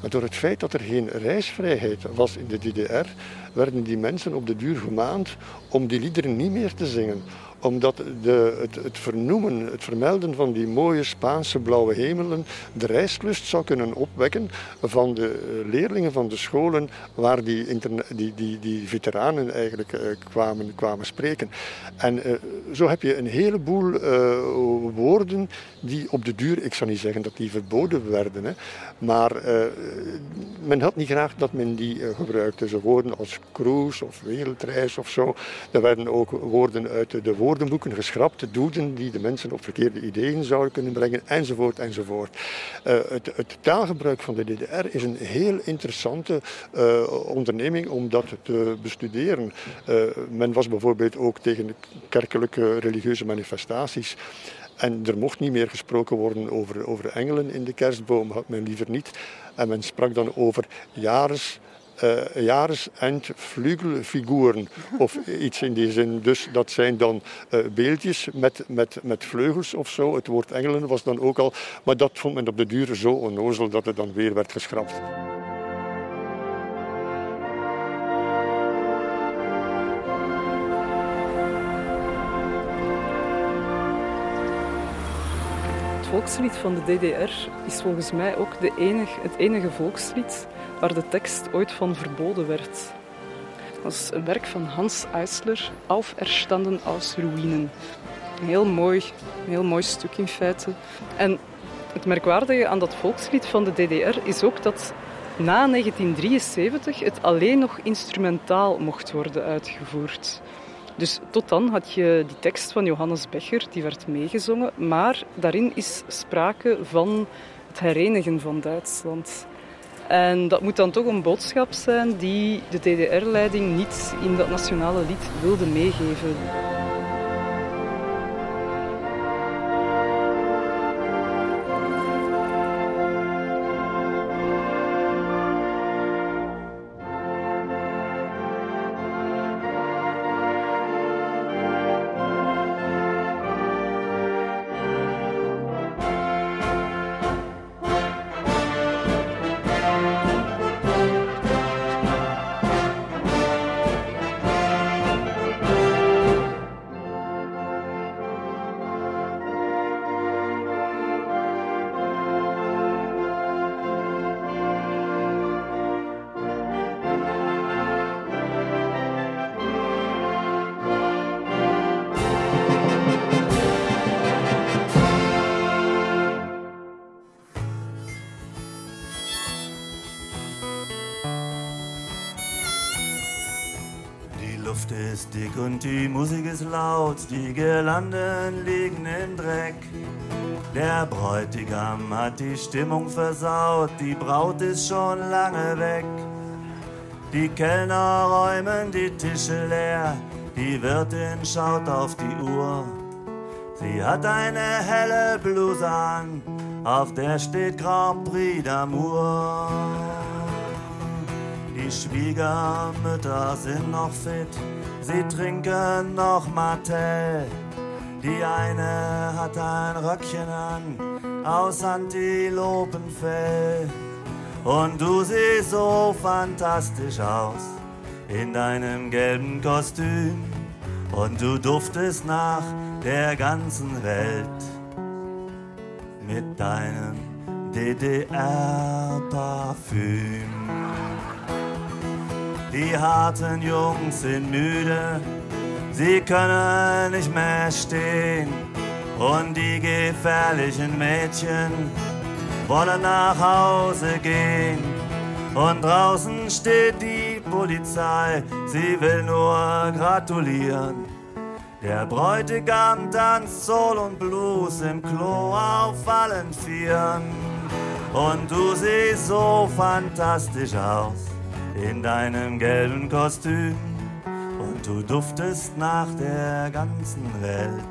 Maar door het feit dat er geen reisvrijheid was in de DDR, werden die mensen op de duur gemaand om die liederen niet meer te zingen omdat de, het, het, vernoemen, het vermelden van die mooie Spaanse blauwe hemelen de reislust zou kunnen opwekken van de eh, leerlingen van de scholen waar die, die, die, die veteranen eigenlijk uh, kwamen, kwamen spreken. En uh, zo heb je een heleboel woorden die op de duur, ik zou niet zeggen dat die verboden werden, hè, maar men had niet graag dat men die gebruikte. Zo woorden als cruise of wereldreis of zo. Er werden ook woorden uit de woordenboeken geschrapt, doeden die de mensen op verkeerde ideeën zouden kunnen brengen, enzovoort, enzovoort. Uh, het, het, taalgebruik van de DDR is een heel interessante uh, onderneming om dat te bestuderen. Uh, men was bijvoorbeeld ook tegen kerkelijke religieuze manifestaties. En er mocht niet meer gesproken worden over, over engelen in de kerstboom, had men liever niet. En men sprak dan over jares uh, Jahresend vleugelfiguren of iets in die zin. Dus dat zijn dan uh, beeldjes met, met, met vleugels of zo. Het woord engelen was dan ook al. Maar dat vond men op de duur zo onnozel dat het dan weer werd geschrapt. Het volkslied van de DDR is volgens mij ook de enige, het enige volkslied waar de tekst ooit van verboden werd. Dat is een werk van Hans Eisler, Auferstanden aus Ruinen. Een heel mooi, heel mooi stuk in feite. En het merkwaardige aan dat volkslied van de DDR is ook dat na 1973 het alleen nog instrumentaal mocht worden uitgevoerd. Dus tot dan had je die tekst van Johannes Becher, die werd meegezongen, maar daarin is sprake van het herenigen van Duitsland. En dat moet dan toch een boodschap zijn die de DDR-leiding niet in dat nationale lied wilde meegeven. Luft ist dick und die Musik ist laut, die Girlanden liegen im Dreck. Der Bräutigam hat die Stimmung versaut, die Braut ist schon lange weg. Die Kellner räumen die Tische leer, die Wirtin schaut auf die Uhr. Sie hat eine helle Bluse an, auf der steht Grand Prix d'Amour. Die Schwiegermütter sind noch fit, sie trinken noch Mate. Die eine hat ein Röckchen an aus Antilopenfell. Und du siehst so fantastisch aus in deinem gelben Kostüm. Und du duftest nach der ganzen Welt mit deinem DDR-Parfüm. Die harten Jungs sind müde, sie können nicht mehr stehen. Und die gefährlichen Mädchen wollen nach Hause gehen. Und draußen steht die Polizei, sie will nur gratulieren. Der Bräutigam tanzt Soul und Blues im Klo auf allen Vieren. Und du siehst so fantastisch aus in deinem gelben Kostüm und du duftest nach der ganzen Welt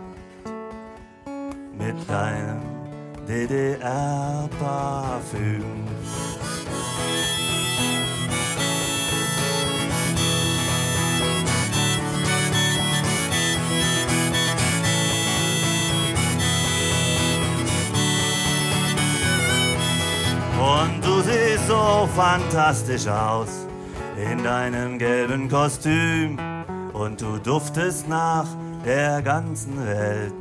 mit deinem DDR-Parfüm. Und du siehst so fantastisch aus in deinem gelben Kostüm und du duftest nach der ganzen Welt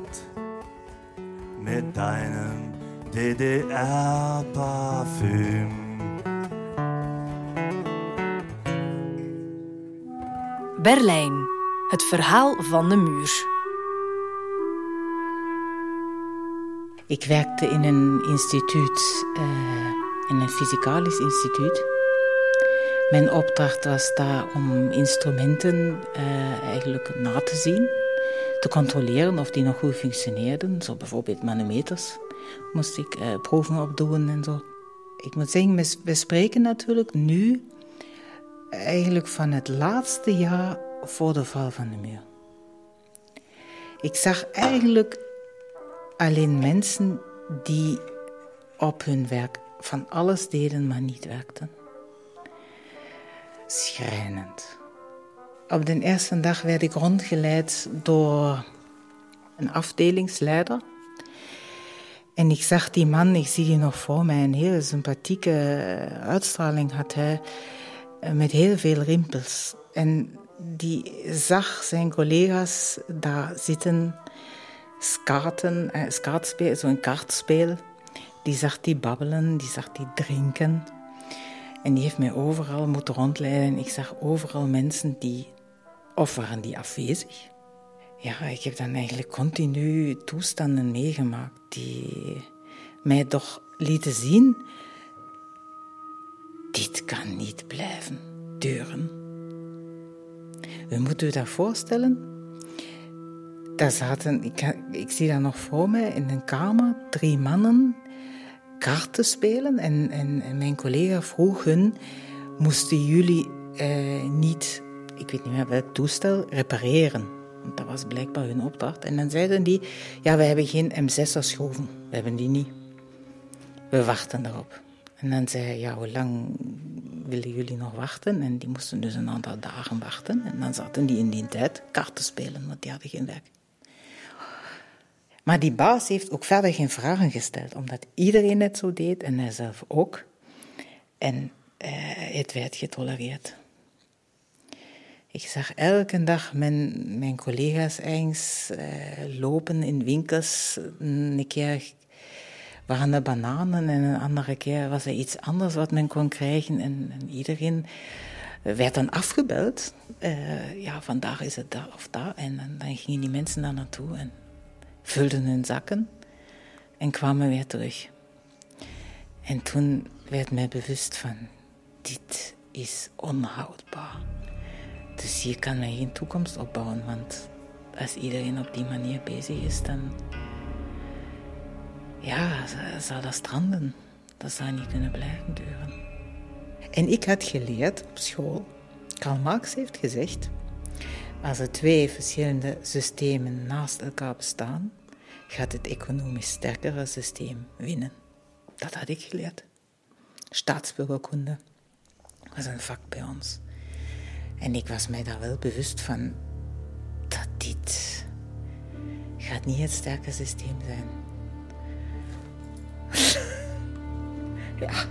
mit deinem DDR-Parfüm. Berlijn, het verhaal van de muur. Ik werkte in een instituut, uh, in een fysicalisch instituut. Mijn opdracht was daar om instrumenten uh, eigenlijk na te zien, te controleren of die nog goed functioneerden. Zo bijvoorbeeld manometers moest ik uh, proeven opdoen en zo. Ik moet zeggen, we spreken natuurlijk nu eigenlijk van het laatste jaar voor de val van de muur. Ik zag eigenlijk alleen mensen die op hun werk van alles deden, maar niet werkten. Schrijnend. Op de eerste dag werd ik rondgeleid door een afdelingsleider. En ik zag die man, ik zie die nog voor mij, een hele sympathieke uitstraling had hij, met heel veel rimpels. En die zag zijn collega's daar zitten skaten, eh, zo'n kaartspel. Die zag die babbelen, die zag die drinken. En die heeft mij overal moeten rondleiden. Ik zag overal mensen die, of waren die afwezig. Ja, ik heb dan eigenlijk continu toestanden meegemaakt die mij toch lieten zien, dit kan niet blijven duren. U moet u dat voorstellen. Daar zaten, ik, ik zie dat nog voor mij, in een kamer, drie mannen kaarten spelen. En, en, mijn collega vroeg hun, moesten jullie eh, niet, ik weet niet meer welk toestel, repareren? Want dat was blijkbaar hun opdracht. En dan zeiden die, ja, we hebben geen M6-schroeven. We hebben die niet. We wachten erop. En dan zei hij, ja, hoe lang willen jullie nog wachten? En die moesten dus een aantal dagen wachten. En dan zaten die in die tijd kaarten spelen, want die hadden geen werk. Maar die baas heeft ook verder geen vragen gesteld, omdat iedereen het zo deed en hij zelf ook. En eh, het werd getolereerd. Ik zag elke dag mijn, collega's eens eh, lopen in winkels. Een keer waren er bananen en een andere keer was er iets anders wat men kon krijgen. En, en iedereen werd dan afgebeld. Uh, ja, vandaag is het daar of daar. En, dan gingen die mensen daar naartoe vulden hun zakken en kwamen weer terug. En toen werd mij bewust van, dit is onhoudbaar. Dus hier kan men geen toekomst opbouwen, want als iedereen op die manier bezig is, dan ja, zal dat stranden. Dat zou niet kunnen blijven duren. En ik had geleerd op school, Karl Marx heeft gezegd, als er twee verschillende systemen naast elkaar bestaan, gaat het economisch sterkere systeem winnen. Dat had ik geleerd. Staatsburgerkunde was een vak bij ons. En ik was mij daar wel bewust van dat dit gaat niet het sterke systeem zijn. ja.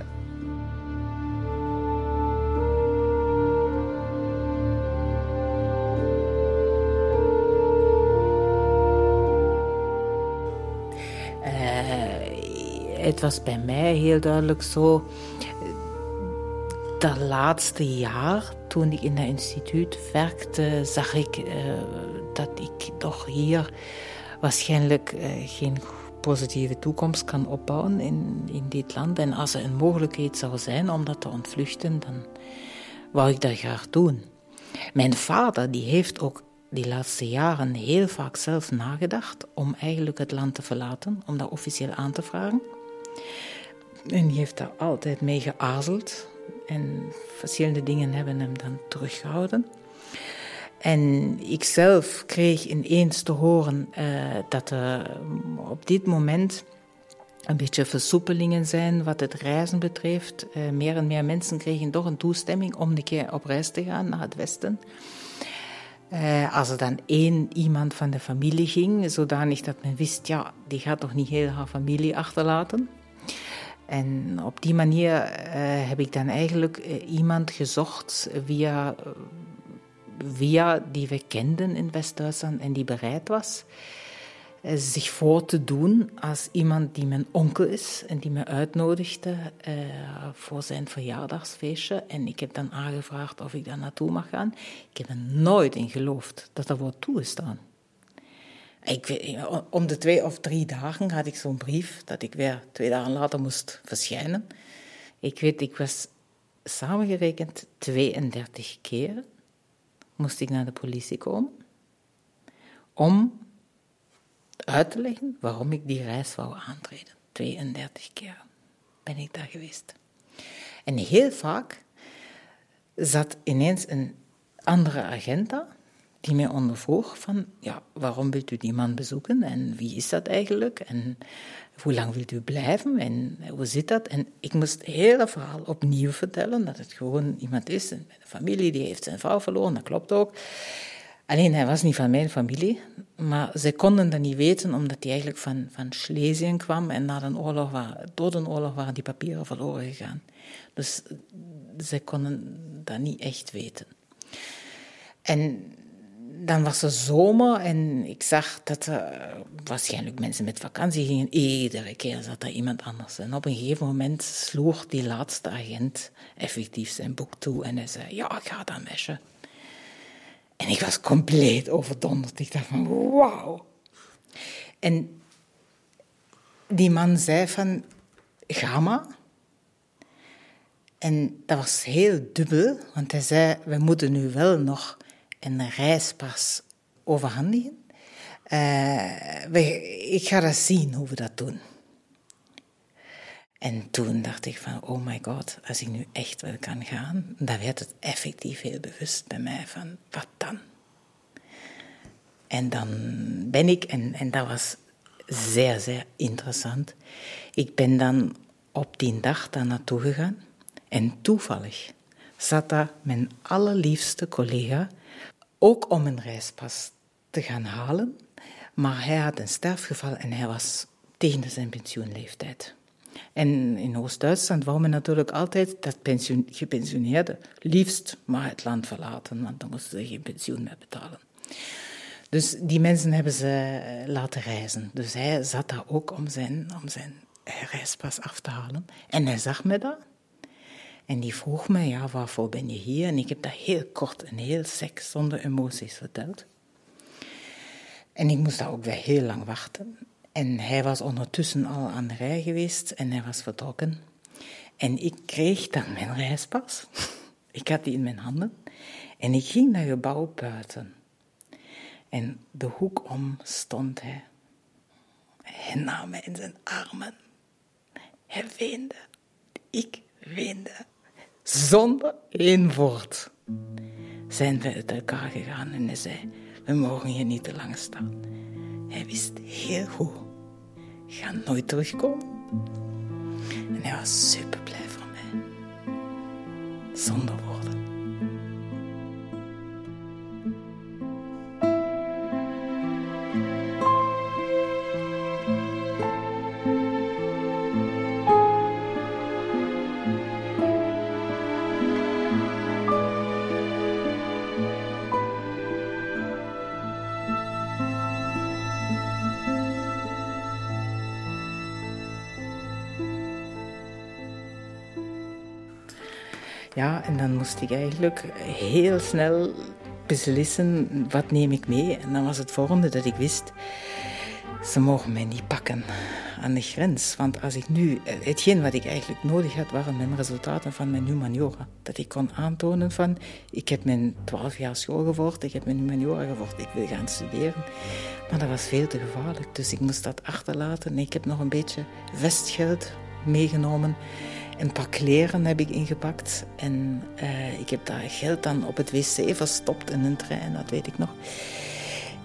Het was bij mij heel duidelijk zo. Dat laatste jaar, toen ik in dat instituut werkte, zag ik uh, dat ik toch hier waarschijnlijk uh, geen positieve toekomst kan opbouwen in, in dit land. En als er een mogelijkheid zou zijn om dat te ontvluchten, dan wou ik dat graag doen. Mijn vader die heeft ook die laatste jaren heel vaak zelf nagedacht om eigenlijk het land te verlaten, om dat officieel aan te vragen. En die heeft daar altijd mee geazeld. En verschillende dingen hebben hem dan teruggehouden. En ik zelf kreeg ineens te horen uh, dat er op dit moment een beetje versoepelingen zijn wat het reizen betreft. Uh, meer en meer mensen kregen toch een toestemming om een keer op reis te gaan naar het westen. Uh, als er dan één iemand van de familie ging, zodanig dat men wist, ja, die gaat toch niet heel haar familie achterlaten. En op die manier uh, heb ik dan eigenlijk iemand gezocht via via die we kenden in West-Duitsland en die bereid was eh, zich voor te doen als iemand die mijn onkel is en die me uitnodigde voor zijn verjaardagsfeestje. En ik heb dan aangevraagd of ik daar naartoe mag gaan. Ik heb er nooit in geloofd dat dat wordt toegestaan. Om de twee of drie dagen had ik zo'n brief dat ik weer twee dagen later moest verschijnen. Ik weet, ik was samengerekend 32 keer moest ik naar de politie komen om uit te leggen waarom ik die reis wou aantreden. 32 keer ben ik daar geweest. En heel vaak zat ineens een andere agenda die mij ondervroeg van, ja, waarom wilt u die man bezoeken en wie is dat eigenlijk en hoe lang wilt u blijven en hoe zit dat? En ik moest het hele verhaal opnieuw vertellen, dat het gewoon iemand is, een familie, die heeft zijn vrouw verloren, dat klopt ook. Alleen hij was niet van mijn familie, maar ze konden dat niet weten omdat hij eigenlijk van, van Schlesien kwam en na de oorlog waar, door de oorlog waren die papieren verloren gegaan. Dus ze konden dat niet echt weten. En dan was het zomer en ik zag dat er waarschijnlijk mensen met vakantie gingen. Iedere keer zat er iemand anders. En op een gegeven moment sloeg die laatste agent effectief zijn boek toe en hij zei: Ja, ik ga dan mesje. En ik was compleet overdonderd. Ik dacht van, wauw. En die man zei van, ga maar. En dat was heel dubbel, want hij zei, we moeten nu wel nog een reispas overhandigen. Uh, ik ga dat zien hoe we dat doen. En toen dacht ik van, oh my god, als ik nu echt wel kan gaan, dan werd het effectief heel bewust bij mij van, wat dan? En dan ben ik, en, en dat was zeer, zeer interessant. Ik ben dan op die dag daar naartoe gegaan en toevallig zat daar mijn allerliefste collega ook om een reispas te gaan halen. Maar hij had een sterfgeval en hij was tegen zijn pensioenleeftijd. En in Oost-Duitsland wou men natuurlijk altijd dat pensioen, gepensioneerden liefst maar het land verlaten, want dan moesten ze geen pensioen meer betalen. Dus die mensen hebben ze eh, laten reizen. Dus hij zat daar ook om zijn, om zijn reispas af te halen. En hij zag me daar. En die vroeg me, ja, waarvoor ben je hier? En ik heb dat heel kort en heel seks, zonder emoties verteld. En ik moest daar ook weer heel lang wachten. En hij was ondertussen al aan de rij geweest en hij was vertrokken. En ik kreeg dan mijn reispas. Ik had die in mijn handen. En ik ging naar gebouw buiten. En de hoek om stond hij. Hij nam me in zijn armen. Hij weende. Ik weende. Zonder één woord zijn we uit elkaar gegaan en hij zei: We mogen hier niet te lang staan. Hij wist heel goed: ga nooit terugkomen. En hij was super blij voor mij. Zonder woorden. Ja, en dan moest ik eigenlijk heel snel beslissen wat neem ik mee. En dan was het volgende dat ik wist, ze mogen mij niet pakken aan de grens. Want als ik nu, hetgeen wat ik eigenlijk nodig had, waren mijn resultaten van mijn humaniora. Dat ik kon aantonen van, ik heb mijn twaalf jaar school gevolgd, ik heb mijn humaniora gevolgd, ik wil gaan studeren. Maar dat was veel te gevaarlijk, dus ik moest dat achterlaten. Ik heb nog een beetje vestgeld meegenomen. Een paar kleren heb ik ingepakt. En uh, ik heb daar geld dan op het wc verstopt in een trein, dat weet ik nog.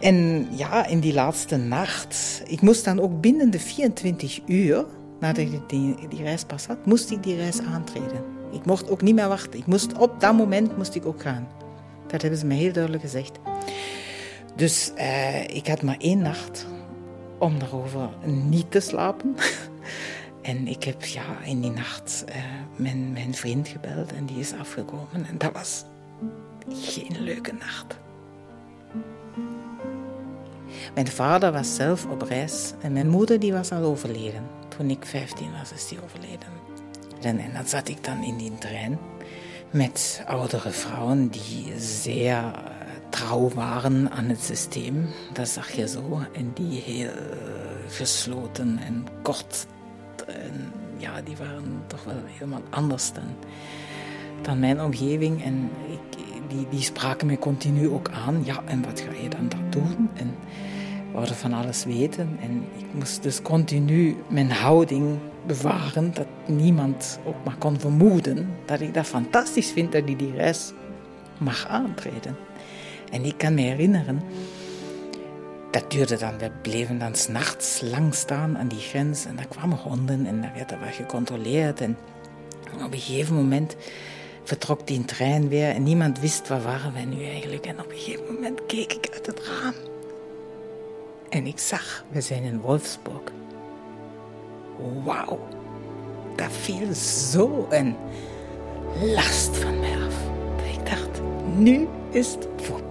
En ja, in die laatste nacht, ik moest dan ook binnen de 24 uur, nadat ik die, die reis pas had, moest ik die reis aantreden. Ik mocht ook niet meer wachten. Ik moest, op dat moment moest ik ook gaan. Dat hebben ze me heel duidelijk gezegd. Dus uh, ik had maar één nacht om daarover niet te slapen. En ik heb ja, in die nacht uh, mijn, vriend gebeld en die is afgekomen. En dat was geen leuke nacht. Mijn vader was zelf op reis en mijn moeder die was al overleden. Toen ik 15 was, is die overleden. En, dan zat ik dan in die trein met oudere vrouwen die zeer uh, trouw waren aan het systeem. Dat zag je zo. En die heel gesloten en kort en ja, die waren toch wel helemaal anders dan, dan mijn omgeving. En ik, die, die spraken me continu ook aan. Ja, en wat ga je dan dat doen? En wilden van alles weten. En ik moest dus continu mijn houding bewaren. Dat niemand ook maar kon vermoeden dat ik dat fantastisch vind dat ik die reis mag aantreden. En ik kan me herinneren dat duurde dan, we bleven dan s'nachts lang staan aan die grens en daar kwamen honden en daar werd er wat gecontroleerd. En op een gegeven moment vertrok die trein weer en niemand wist waar waren wij nu eigenlijk. En op een gegeven moment keek ik uit het raam en ik zag, we zijn in Wolfsburg. Wauw, daar viel zo een last van mij af. Ik dacht, nu is het voorbij.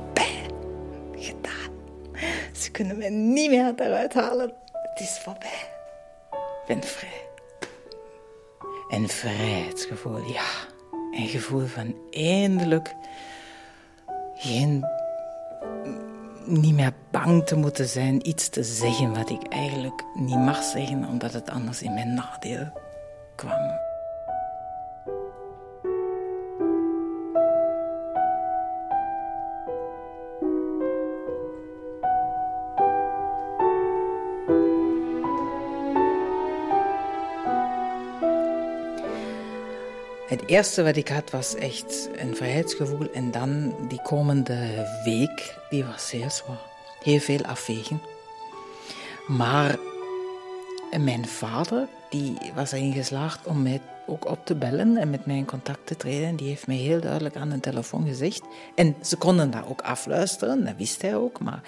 Kunnen me niet meer eruit halen. Het is voorbij. Ik ben vrij. Een vrijheidsgevoel, ja. Een gevoel van eindelijk geen, niet meer bang te moeten zijn iets te zeggen wat ik eigenlijk niet mag zeggen, omdat het anders in mijn nadeel kwam. Het eerste wat ik had was echt een vrijheidsgevoel. En dan die komende week, die was heel zwaar. Heel veel afwegen. Maar mijn vader, die was erin geslaagd om mij ook op te bellen en met mij in contact te treden. Die heeft mij heel duidelijk aan de telefoon gezegd. En ze konden dat ook afluisteren, dat wist hij ook. Maar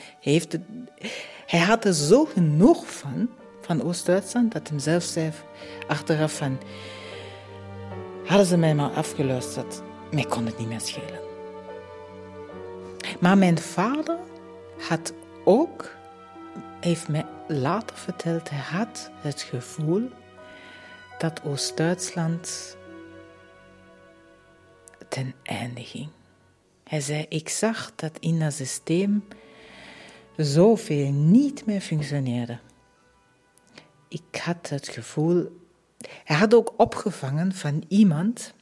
hij had er zo genoeg van, van Oost-Duitsland, dat hij zelf zei achteraf van... Hadden ze mij maar afgeluisterd, mij kon het niet meer schelen. Maar mijn vader had ook, heeft mij later verteld, hij had het gevoel dat Oost-Duitsland ten einde ging. Hij zei, ik zag dat in dat systeem zoveel niet meer functioneerde. Ik had het gevoel hij had ook opgevangen van iemand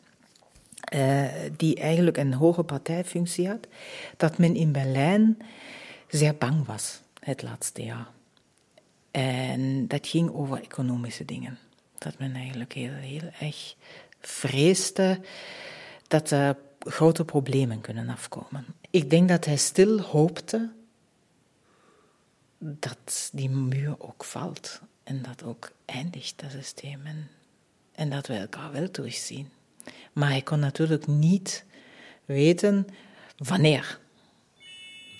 uh, die eigenlijk een hoge partijfunctie had, dat men in Berlijn zeer bang was het laatste jaar. En dat ging over economische dingen. Dat men eigenlijk heel, heel erg vreesde dat er grote problemen kunnen afkomen. Ik denk dat hij stil hoopte dat die muur ook valt en dat ook eindigt, dat systeem. En, en dat we elkaar wel terugzien. Maar hij kon natuurlijk niet weten wanneer.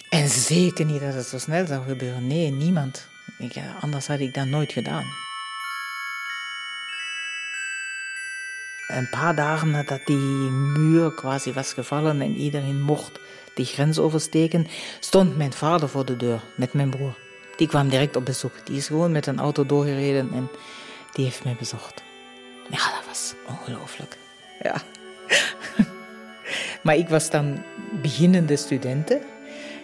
En zeker niet dat het zo snel zou gebeuren. Nee, niemand. Ik, anders had ik dat nooit gedaan. Een paar dagen nadat die muur quasi was gevallen en iedereen mocht die grens oversteken, stond mijn vader voor de deur met mijn broer. Die kwam direct op bezoek. Die is gewoon met een auto doorgereden en die heeft mij bezocht. Ja, dat was ongelooflijk. Ja. maar ik was dan beginnende studenten.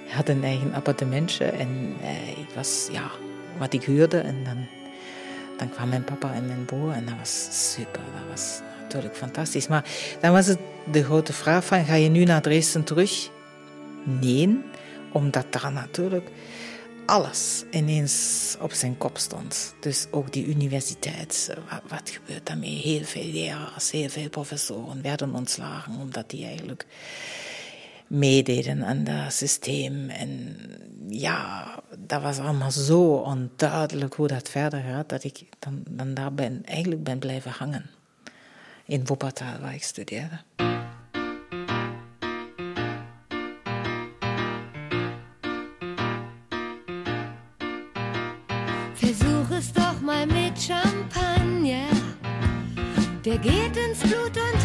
Had een eigen appartementje en eh, ik was, ja, wat ik huurde. En dan, dan kwam mijn papa en mijn broer en dat was super. Dat was natuurlijk fantastisch. Maar dan was het de grote vraag van, ga je nu naar Dresden terug? Nee, omdat daar natuurlijk alles ineens op zijn kop stond. Dus ook die universiteit, wat, gebeurt daarmee? Heel veel leraars, heel veel professoren werden ontslagen omdat die eigenlijk meededen aan dat systeem. En ja, dat was allemaal zo onduidelijk hoe dat verder gaat, dat ik dan, dan daar ben, eigenlijk ben blijven hangen. In Wuppertal, waar ik studeerde. Ihr geht ins Blut und